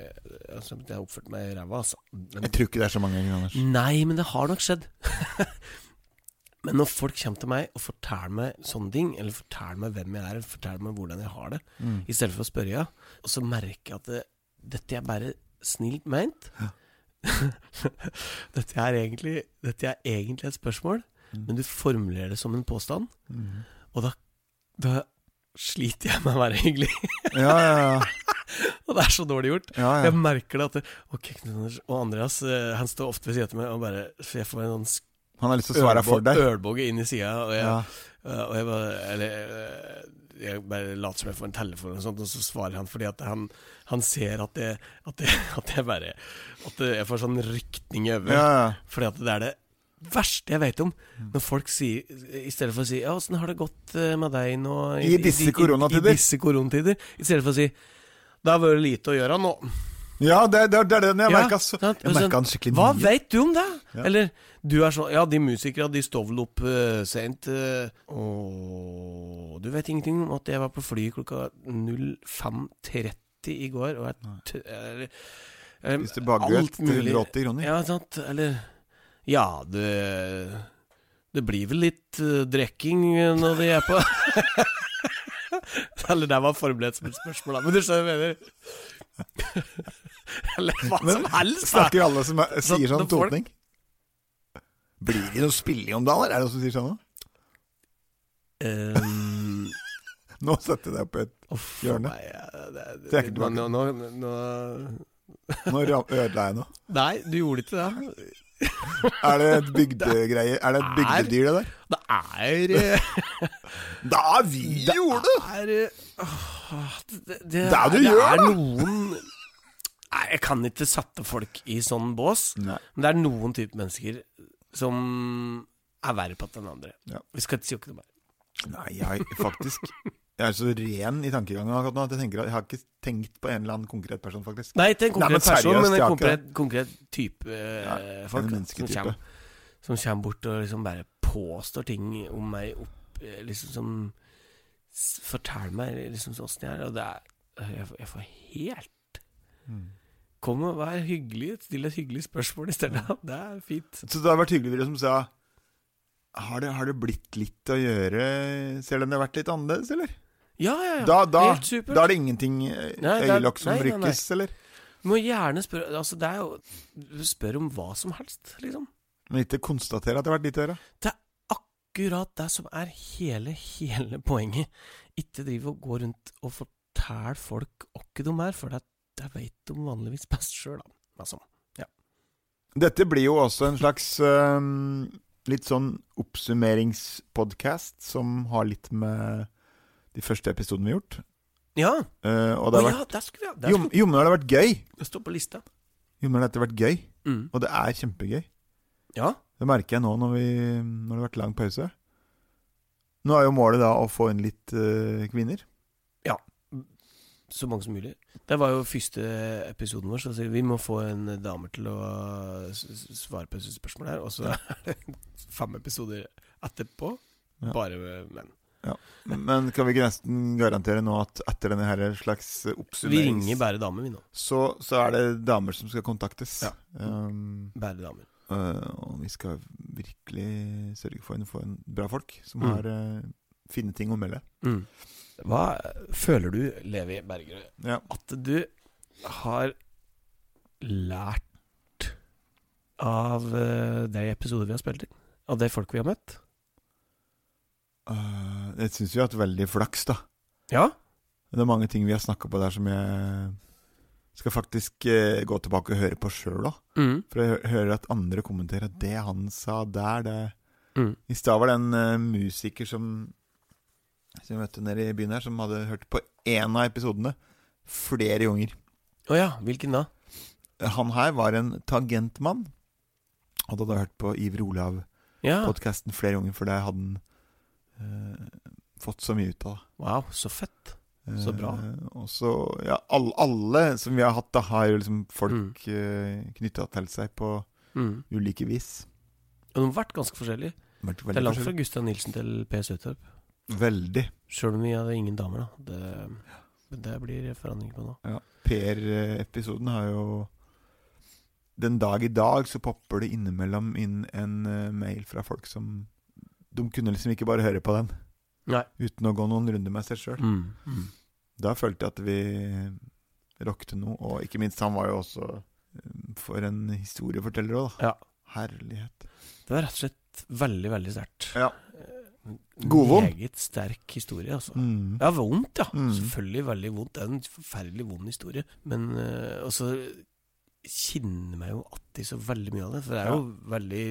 altså, jeg har oppført meg ræva, altså. Men, Jeg tror ikke det er så mange ganger, Anders. nei, men det har nok skjedd. Men når folk kommer til meg og forteller meg sånne ting, eller forteller meg hvem jeg er, eller forteller meg hvordan jeg har det, Mm. i stedet for å spørre og så merker jeg at det, dette er bare snilt meint. Ja. dette, er egentlig, dette er egentlig et spørsmål. Men du formulerer det som en påstand, Mm. og da, da sliter jeg med å være hyggelig. Ja, ja, ja. og det er så dårlig gjort. ja, Jeg merker det at det, Ok, Knut Anders og Andreas eh, Han står ofte ved siden av meg og bare For jeg får en sånn Han har lyst til å svare for deg. ølbåge inn i sida, og, jeg- Ja. eh, og jeg bare Eller eh, jeg bare later som jeg får en telefon, og sånt Og så svarer han fordi at han, han ser at jeg, at, jeg, at jeg bare At jeg får sånn rykning i øyet. Ja, ja. Fordi at det er det verste jeg vet om. Når folk sier I stedet for å si 'Ja, åssen har det gått eh, med deg nå I disse I, koronatider. I disse koronatider. I stedet for å si 'Det har vært lite å gjøre nå'. ja det, det, det er den jeg Ja, merka så, sant? Jeg Og merka han skikkelig Hva veit vet du om det? Ja. Eller du er sånn Ja, de musikere, de står vel opp uh, sent Uh, og du vet ingenting om at jeg var på fly klokka 05.30 i går, og jeg Spiste bakgrøt alt til 180 kroner. Ja, sant. Eller Ja, det Det blir vel litt uh, drikking uh, når de er på Eller det var forberedt som et spørsmål, da. Men du skjønner hva jeg mener? Eller hva Men som helst, da. Snakker alle som er, sier sånn totning? folk-? Blir det noe spilling om dagen, eller? Er det noen som sier sånn? Um, Nå setter jeg deg på et oh, Hjørne. Det, det, Det er nå, nå, nå, nå Nå ødela jeg noe. Nei, du gjorde ikke det. Er det et bygdegreie? Er det et bygdedyr, det der? Det er Det er vi Det gjorde det! er eh, åh, det, det, det, Det er du det gjør, er noen Nei, jeg kan ikke sette folk i sånn bås. Nei. Men det er noen type mennesker som er verre på enn andre. Ja. Vi skal ikke si noe mer. Nei, jeg faktisk Jeg er så ren i tankegangen at jeg tenker at jeg har ikke tenkt på en eller annen konkret person, faktisk. Nei, ikke en Nei, konkret men seriøst, person, men en konkret, konkret type eh, Ja, folk. en. Som kommer, som kommer bort og liksom bare påstår ting om meg opp eh, Liksom som Forteller meg liksom sånn åssen jeg er, og det er Jeg, jeg får helt Mm. Kom og vær hyggelig, still et hyggelig spørsmål i stedet. Det er fint. Så det har vært hyggelig dere som sa har det, har det blitt litt å gjøre Selv om det har vært litt annerledes, eller? Ja, ja, ja. Da, da, Helt supert. da er det ingenting eh, øyelokk som nei, nei, nei. eller? Du må gjerne spørre Altså, det er jo spør om hva som helst, liksom. Men ikke konstatere at det har vært litt å gjøre. Det er akkurat det som er hele, hele poenget. Ikke drive og gå rundt og fortelle folk åkke de er, for det, det vet de vanligvis best sjøl, da. Altså. Dette blir jo også en slags øhm, litt sånn oppsummeringspodkast som har litt med de første episodene vi har gjort. Ja! Uh, og det har oh, vært der skulle vi der Jo, skulle, jo, men det har vært gøy. Det står på lista. Jommen har dette har vært gøy. Mm. Og det er kjempegøy. Ja. Det merker jeg nå når, vi, når det har vært lang pause. Nå er jo målet da å få inn litt uh, kvinner. Så mange som mulig. Det var jo første episoden vår, så vi må få en dame til å svare på disse spørsmålene her. Og så er det fem episoder etterpå. Ja. Bare menn. menn. Men kan vi ikke nesten garantere nå at etter denne her slags Vi ringer bare damer, vi nå. så, så er det damer som skal kontaktes. Ja. Um, Bare damer. Uh, og vi skal virkelig sørge for å få en bra folk som Mm. har øh, fine ting å melde. Mm. Hva føler du, Levi Bergerød, Ja. at du har lært av uh, de episoder vi har spilt inn? Av de folk vi har møtt? Uh, jeg syns vi har hatt veldig flaks, da. Ja? Det er mange ting vi har snakka på der som jeg skal faktisk uh, gå tilbake og høre på sjøl òg. Mm. For jeg hø- hører at andre kommenterer at det han sa der, det Mm. I stad var det en uh, musiker som Som vi møtte nede i byen her, som hadde hørt på én av episodene flere ganger. Å ja, hvilken da? Han her var en tangentmann. Og hadde hørt på Iver Olav-podkasten Ja. flere ganger, for det hadde han eh, fått så mye ut av. Wow, så fett. Så bra. Eh, og så, ja, alle, alle som vi har hatt, da, har jo liksom folk mm. knytta til seg på Mm. ulike vis. Og de har vært ganske forskjellige. Vært Det er langt fra. Gustav Nilsen til P. Søtorp. Veldig. Sjøl om vi hadde ingen damer, da. Det, det blir forandring på nå. Ja. Per-episoden har jo Den dag i dag så popper det innimellom inn en eh, mail fra folk som de kunne liksom ikke bare høre på den Nei. uten å gå noen runder med seg sjøl. Mm. Mm. Da følte jeg at vi rockte noe, og ikke minst han var jo også eh, for en historieforteller òg, da. Ja. Herlighet. Det var rett og slett veldig, veldig sterkt. Ja. Eh, Godvond. Meget sterk historie, altså. Mm. Ja, vondt, ja. Mm. Selvfølgelig veldig vondt. Det er en forferdelig vond historie. Men uh, også kjenner meg jo alltid så veldig mye av det. For det er jo veldig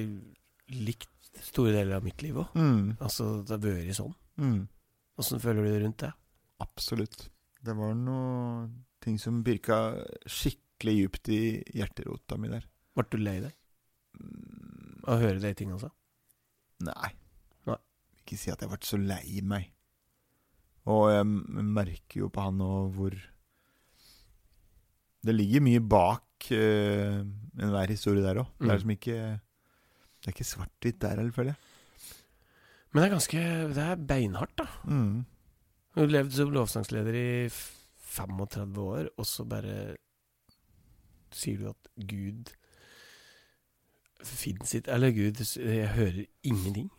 likt store deler av mitt liv òg. Mm. Altså, det har vært sånn. Mm. Åssen føler du det rundt det? Absolutt. Det var noe ting som virka skikkelig djupt i hjerterota mi der. Ble du lei deg Mm, av å høre de tingene også? Nei. Ikke si at jeg ble så lei meg. Og jeg merker jo på han nå hvor Det ligger mye bak uh, enhver historie der òg. Det Mm. er liksom ikke Det er ikke svart-hvitt der heller, føler jeg. Men det er ganske Det er beinhardt, da. Mm. Du har levd som lovsangsleder i 35 år, og så bare sier du at Gud finnes ikke Eller Gud Jeg hører ingenting.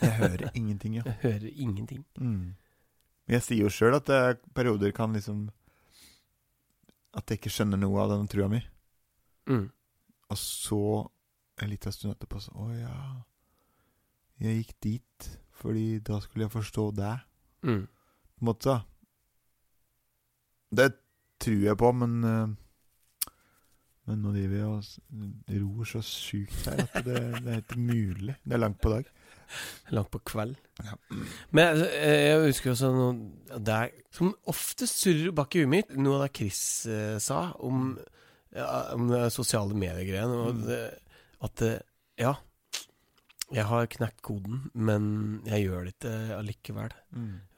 Jeg hører ingenting, ja. Jeg hører ingenting. Mm. Jeg sier jo sjøl at jeg perioder kan liksom At jeg ikke skjønner noe av den trua mi. Mm. Og så, en liten stund etterpå, så Å ja. Jeg gikk dit fordi da skulle jeg forstå deg. Mm. På en måte. Det tror jeg på, men eh, Men nå driver vi og ror så sjukt her at det, det er ikke mulig. Det er langt på dag. Langt på kveld. Ja. Men eh, jeg husker også noe det er, Som ofte surrer bak i huet mitt noe av det Chris eh, sa om, ja, om det sosiale medier-greiene, Og Mm. det, at det, Ja, jeg har knekt koden, men jeg gjør det ikke allikevel.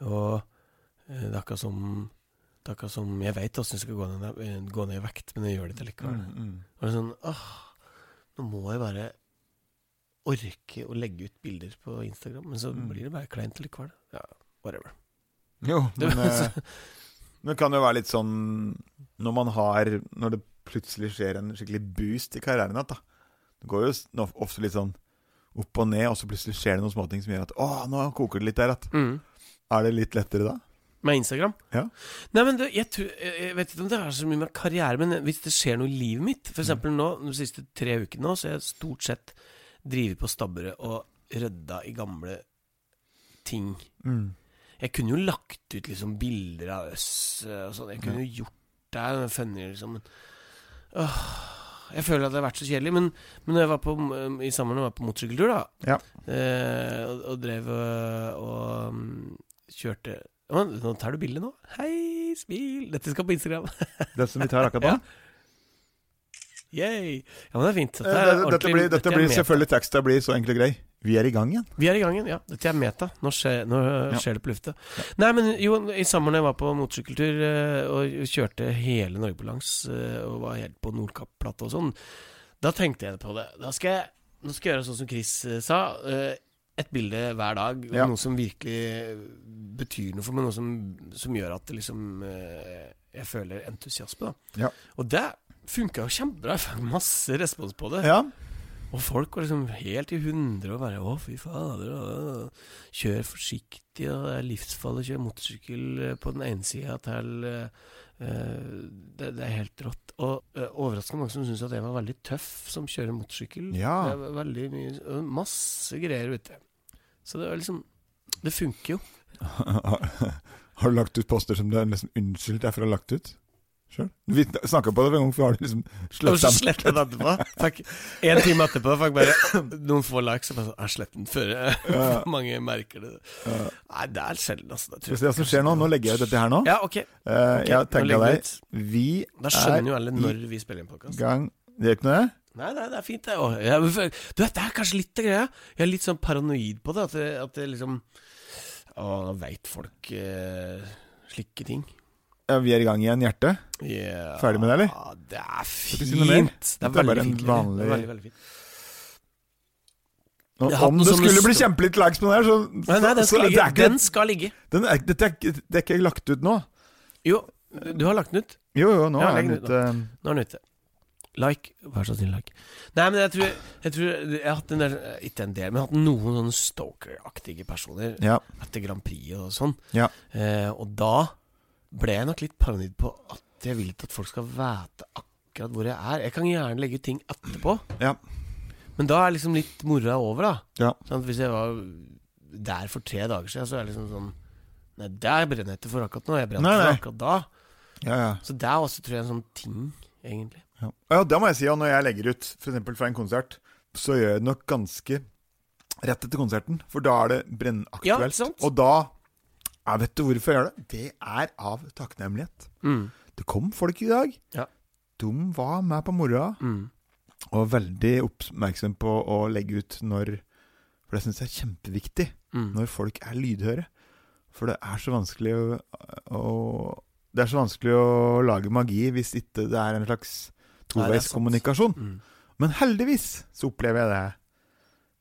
Og eh, det er akkurat som det er akkurat som Jeg vet åssen jeg skal gå ned, eh, gå ned i vekt, men jeg gjør det ikke likevel. Mm, mm. Og det er sånn åh, Nå må jeg bare orke å legge ut bilder på Instagram, men så Mm. blir det bare kleint likevel. Ja, whatever. Jo, men eh, det kan jo være litt sånn når man har Når det plutselig skjer en skikkelig boost i karrieren igjen, da. Det går jo ofte litt sånn opp og ned, og så plutselig skjer det noen småting som gjør at Å, nå koker det litt der. At, mm. er det litt lettere da? Med Instagram? Ja. Nei, men det, jeg, tror, jeg jeg vet ikke om det er så mye med karriere, men hvis det skjer noe i livet mitt For eksempel nå, de siste tre ukene nå, så har jeg stort sett drevet på stabburet og rydda i gamle ting. Mm. Jeg kunne jo lagt ut liksom bilder av oss eh, og sånn. Jeg kunne jo gjort det. Funnet, liksom. Åh, jeg føler at det har vært så kjedelig. Men, men når jeg var på, i sommer var jeg på motorsykkeltur, da, Ja. eh, og, og drev og, og mm, kjørte Nå tar du bilde nå? Hei, smil! Dette skal på Instagram. Det som vi tar akkurat nå? Ja. Yay! Ja, men det er fint. Eh, Dette, er Dette, dette blir, dette blir selvfølgelig teksta blir så enkel og grei. Vi er i gang igjen. Vi er i gang igjen, ja. Dette er meta. Nå skjer, nå Ja. det på lufta. Nei, men jo, i sommer jeg var på motorsykkeltur eh, og kjørte hele Norge på langs eh, og var helt på Nordkapp-plata og sånn, da tenkte jeg på det. Da skal jeg, nå skal jeg gjøre sånn som Chris eh, sa. eh, Et bilde hver dag. Ja. Noe som virkelig betyr noe for meg. Noe som, som gjør at det liksom eh, jeg føler entusiasme. Da. Ja. Og det funka kjempebra. Jeg fikk masse respons på det. Ja. Og folk var liksom helt i hundre og bare Å, fy fader. Og, kjør forsiktig, og det er livsfarlig å kjøre motorsykkel eh, på den ene sida til eh, det, det er helt rått. Og uh, overraskende mange som syns at jeg var veldig tøff som kjører motorsykkel. Ja. Det var veldig mye Masse greier ute. Så det var liksom Det funker jo. Har du lagt ut poster som du er nesten unnskyldt deg for å ha lagt ut? Sjøl? Vi snakka på det en gang, for har du liksom slettet den etterpå. Fikk En time etterpå fikk bare noen få likes, og bare sånn Jeg sletter den før Ja. mange merker det. Ja. Nei, det er sjelden, altså. Det hva som skjer nå. Nå legger jeg ut dette her nå. Ja, ok. Eh, Ok, jeg tenker deg. Vi Da skjønner er jo alle når vi spiller inn podkast. gang Det gjør ikke noe? Nei, nei, det er fint, det. Jeg, du vet, det er kanskje litt av greia. Jeg er litt sånn paranoid på det. At det, at det liksom Å, nå veit folk eh, slike ting. Ja, vi er i gang igjen, hjerte. Yeah. Ferdig med det, eller? Det er fint. Det er er bare veldig en fint. Vanlig- Det er Veldig, veldig fint. Nå, om det skulle lyst... bli kjempelitt likes på den her, så, Nei, nei, den skal så ligge. det er ikke, Den skal ligge. den er, dette er, det er ikke lagt ut nå. Jo, du har lagt den ut. Jo, jo, nå Ja, er den den ut, ute. Nå er den ute. Like. Vær så snill, like. Nei, men jeg tror Jeg, tror, jeg har hatt en del Ikke en del, men jeg har hatt noen sånne stalker-aktige personer Ja. etter Grand Prix og sånn. Ja. Eh, og da ble jeg nok litt paranoid på at jeg vil ikke at folk skal vite akkurat hvor jeg er. Jeg kan gjerne legge ting etterpå, Ja. men da er liksom litt moroa over, da. Ja. Sånn at hvis jeg var der for tre dager siden, så er det liksom sånn Nei, der brenner jeg ikke for akkurat nå. Jeg brenner Nei, for nei. akkurat da. Ja, ja. Så det er også, tror jeg, en sånn ting, egentlig. Ja. ja, det må jeg si. Og når jeg legger ut f.eks. fra en konsert, så gjør jeg det nok ganske rett etter konserten. For da er det Ja, brennaktuelt. ikke sant? og da ja, Vet du hvorfor jeg gjør det? Det er av takknemlighet. Mm. Det kom folk i dag. Ja. De var med på moroa. Mm. Og veldig oppmerksom på å legge ut når For det syns jeg er kjempeviktig. Mm. Når folk er lydhøre. For det er så vanskelig å, å Det er så vanskelig å lage magi hvis ikke det er en slags toveiskommunikasjon. Mm. Men heldigvis så opplever jeg det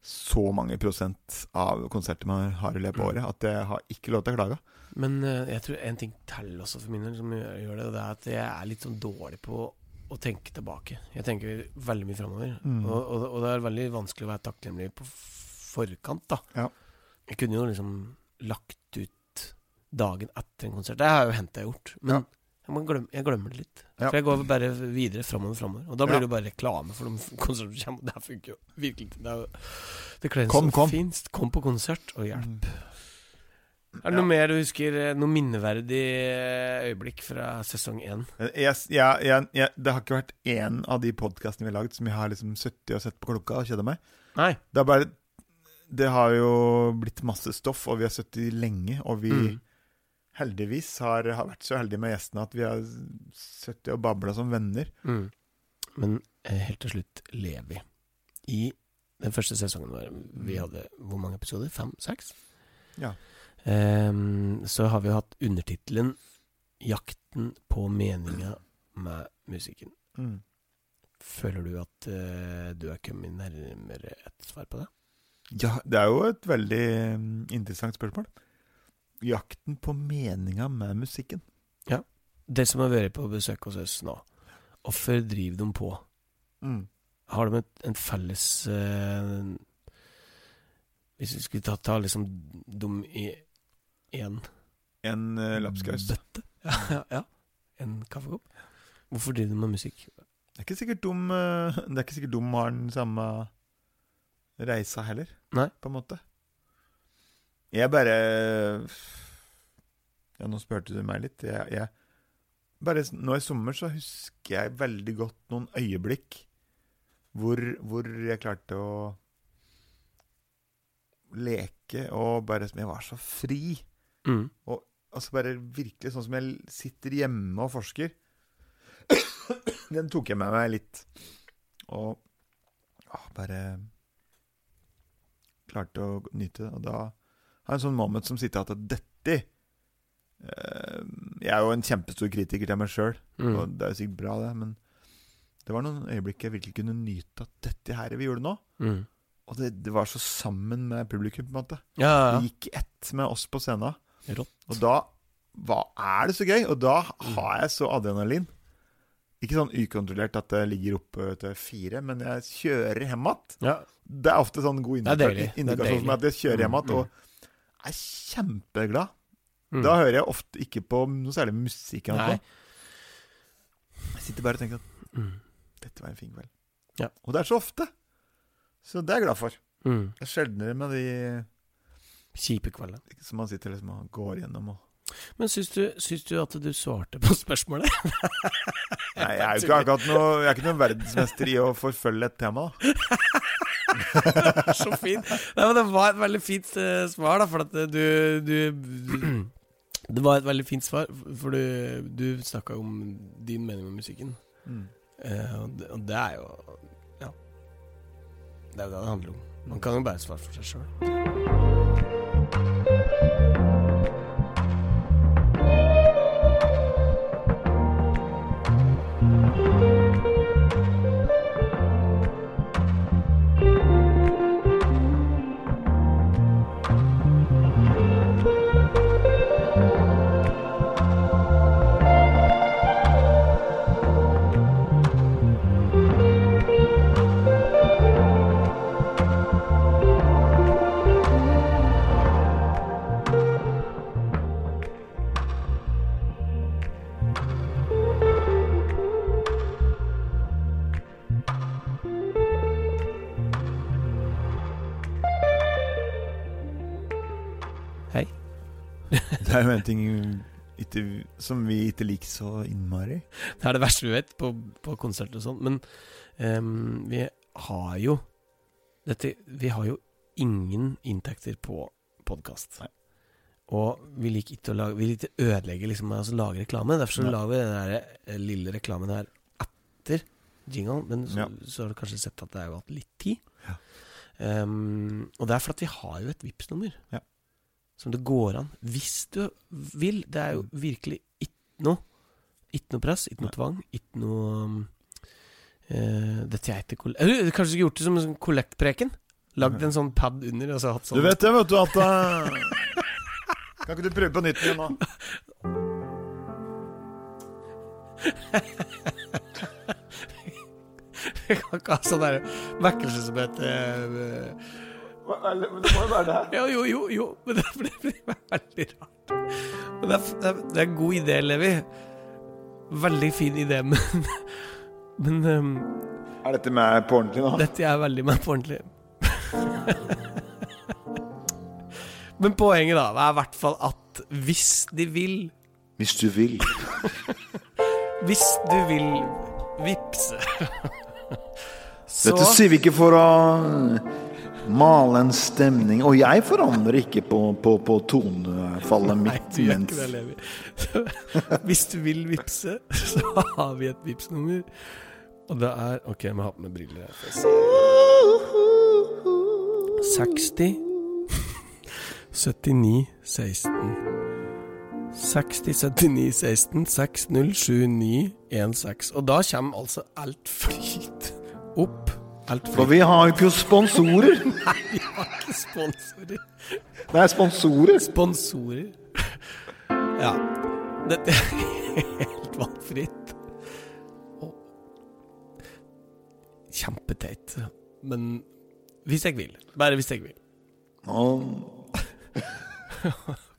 så mange prosent av konserter man har i løpet av Mm. året, at jeg har ikke lov til å klage. Men eh, jeg tror en ting teller også for min del som gjør gjør det, og det er at jeg er litt sånn dårlig på å tenke tilbake. Jeg tenker veldig mye framover. Mm. Og, og, og det er veldig vanskelig å være takknemlig på forkant, da. Ja. Jeg kunne jo liksom lagt ut dagen etter en konsert. Det har jo hendt jeg har gjort. Men Ja. Glemme, jeg glemmer det litt. Ja. For jeg går bare videre framover, framover. Og da blir Ja. det jo bare reklame for de konsertene som kommer. Det her funker jo virkelig. Det er det kler Kom, kom. fint. Kom på konsert og hjelp. Mm. Er det noe mer du husker? eh, Noe minneverdig eh, øyeblikk fra sesong én? Ja jeg, jeg, jeg, det har ikke vært én av de podkastene vi har lagd som jeg har liksom sittet og sett på klokka og kjeda meg. Nei. Det bare Det har jo blitt masse stoff, og vi har sittet lenge, og vi Mm. Heldigvis har, har vært så heldige med gjestene at vi har sittet og babla som venner. Mm. Men eh, helt til slutt Levi. I den første sesongen vår Vi hadde hvor mange episoder? Fem? Seks? Ja. Um, så har vi hatt undertittelen 'Jakten på meninga med musikken'. Mm. Føler du at uh, du er kommet nærmere et svar på det? Ja, det er jo et veldig mm, interessant spørsmål. Jakten på meninga med musikken. Ja. De som har vært på besøk hos oss nå, hvorfor driver de på? Mm. Har de et, en felles eh, Hvis vi skulle ta, ta liksom dem i én En uh, lapskaus. bøtte? Ja, ja, ja. En kaffekopp? Hvorfor driver de med musikk? Det er ikke sikkert de, eh, det er ikke sikkert de har den samme reisa heller, Nei. på en måte. Jeg bare Ja, nå spurte du meg litt. Jeg, jeg Bare nå i sommer så husker jeg veldig godt noen øyeblikk hvor, hvor jeg klarte å leke og bare Jeg var så fri. Mm. Altså bare virkelig sånn som jeg sitter hjemme og forsker. Den tok jeg med meg litt. Og ah, bare klarte å nyte det. Og da har en sånn moment som sitter at dette eh, Jeg er jo en kjempestor kritiker til meg sjøl, Mm. og det er jo sikkert bra, det, men det var noen øyeblikk jeg virkelig kunne nyte at dette her vi gjorde nå. Mm. Og det, det var så sammen med publikum, på en måte. Ja, ja, Det gikk ett med oss på scenen. Rått. Og da hva er det så gøy? Og da har jeg så adrenalin. Ikke sånn ukontrollert at det ligger oppe til fire, men jeg kjører hjem igjen. Ja. Det er ofte sånn god indikasjon, for meg at jeg kjører hjem igjen Mm, og er kjempeglad. Mm. Da hører jeg ofte ikke på noe særlig musikk. Jeg sitter bare og tenker at Mm. dette var en fin kveld. Ja. Og det er så ofte. Så det er jeg glad for. Mm. Det er sjeldnere med de Kjipe kveldene. som man sitter liksom og går gjennom og Men syns du, syns du at du svarte på spørsmålet? Nei, jeg er jo ikke akkurat noe Jeg er ikke noen verdensmester i å forfølge et tema. Så fint. Nei, men det var et veldig fint uh, svar, da, for at eh, du, du, du Det var et veldig fint svar, for du, du snakka om din mening med musikken. Mm. Uh, og, det, og det er jo Ja. Det er jo det det handler om. Man kan jo bare svare for seg sjøl. Er jo en ting ikke, som vi ikke liker så innmari. Det er det verste vi vet på, på konserter og sånn. Men um, vi har jo dette, Vi har jo ingen inntekter på podkast. Og vi liker ikke å lage Vi liker ikke å ødelegge liksom, altså lage reklame. Derfor så Ja. lager vi den der eh, lille reklamen her etter jingle. Men så, Ja. så har du kanskje sett at det har jo hatt litt tid. Ja. Um, og det er fordi vi har jo et Vipps-nummer Ja. Som det går an, hvis du vil. Det er jo virkelig ikke noe Ikke noe press, ikke noe tvang, ikke noe uh, Dette ikke koll... Eller du kanskje skulle gjort det som en sånn kollektpreken? Lagd en sånn pad under, og så hatt sånn Du vet det, vet du, at uh... Kan ikke du prøve på nytt igjen nå? Vi kan ikke ha sånn vekkelse som heter eh, Men det må jo være det her. Jo, jo, jo. Men det blir, veldig rart. Men det er, det, er, en god idé, Levi. Veldig fin idé, men Men um, Er dette med på ordentlig nå? dette er veldig meg på ordentlig. men poenget, da, er i hvert fall at hvis de vil Hvis du vil. Hvis du vil vippse Så Dette sier vi ikke for å male en stemning. Og jeg forandrer ikke på, på, på tonefallet Nei, mitt. du gjør ikke det, Levi. Hvis du vil vippse, så har vi et Vipps-nummer. Og det er Ok, jeg må ha på meg briller her. får jeg se. 60 79 16 60 79 16 60 79 16 Og da kommer altså alt flyt opp. For vi har jo ikke sponsorer. Nei, vi har ikke sponsorer. Det er sponsorer. Sponsorer. Ja. Dette er helt valgfritt. Kjempeteit. Men hvis jeg vil. Bare hvis jeg vil. Og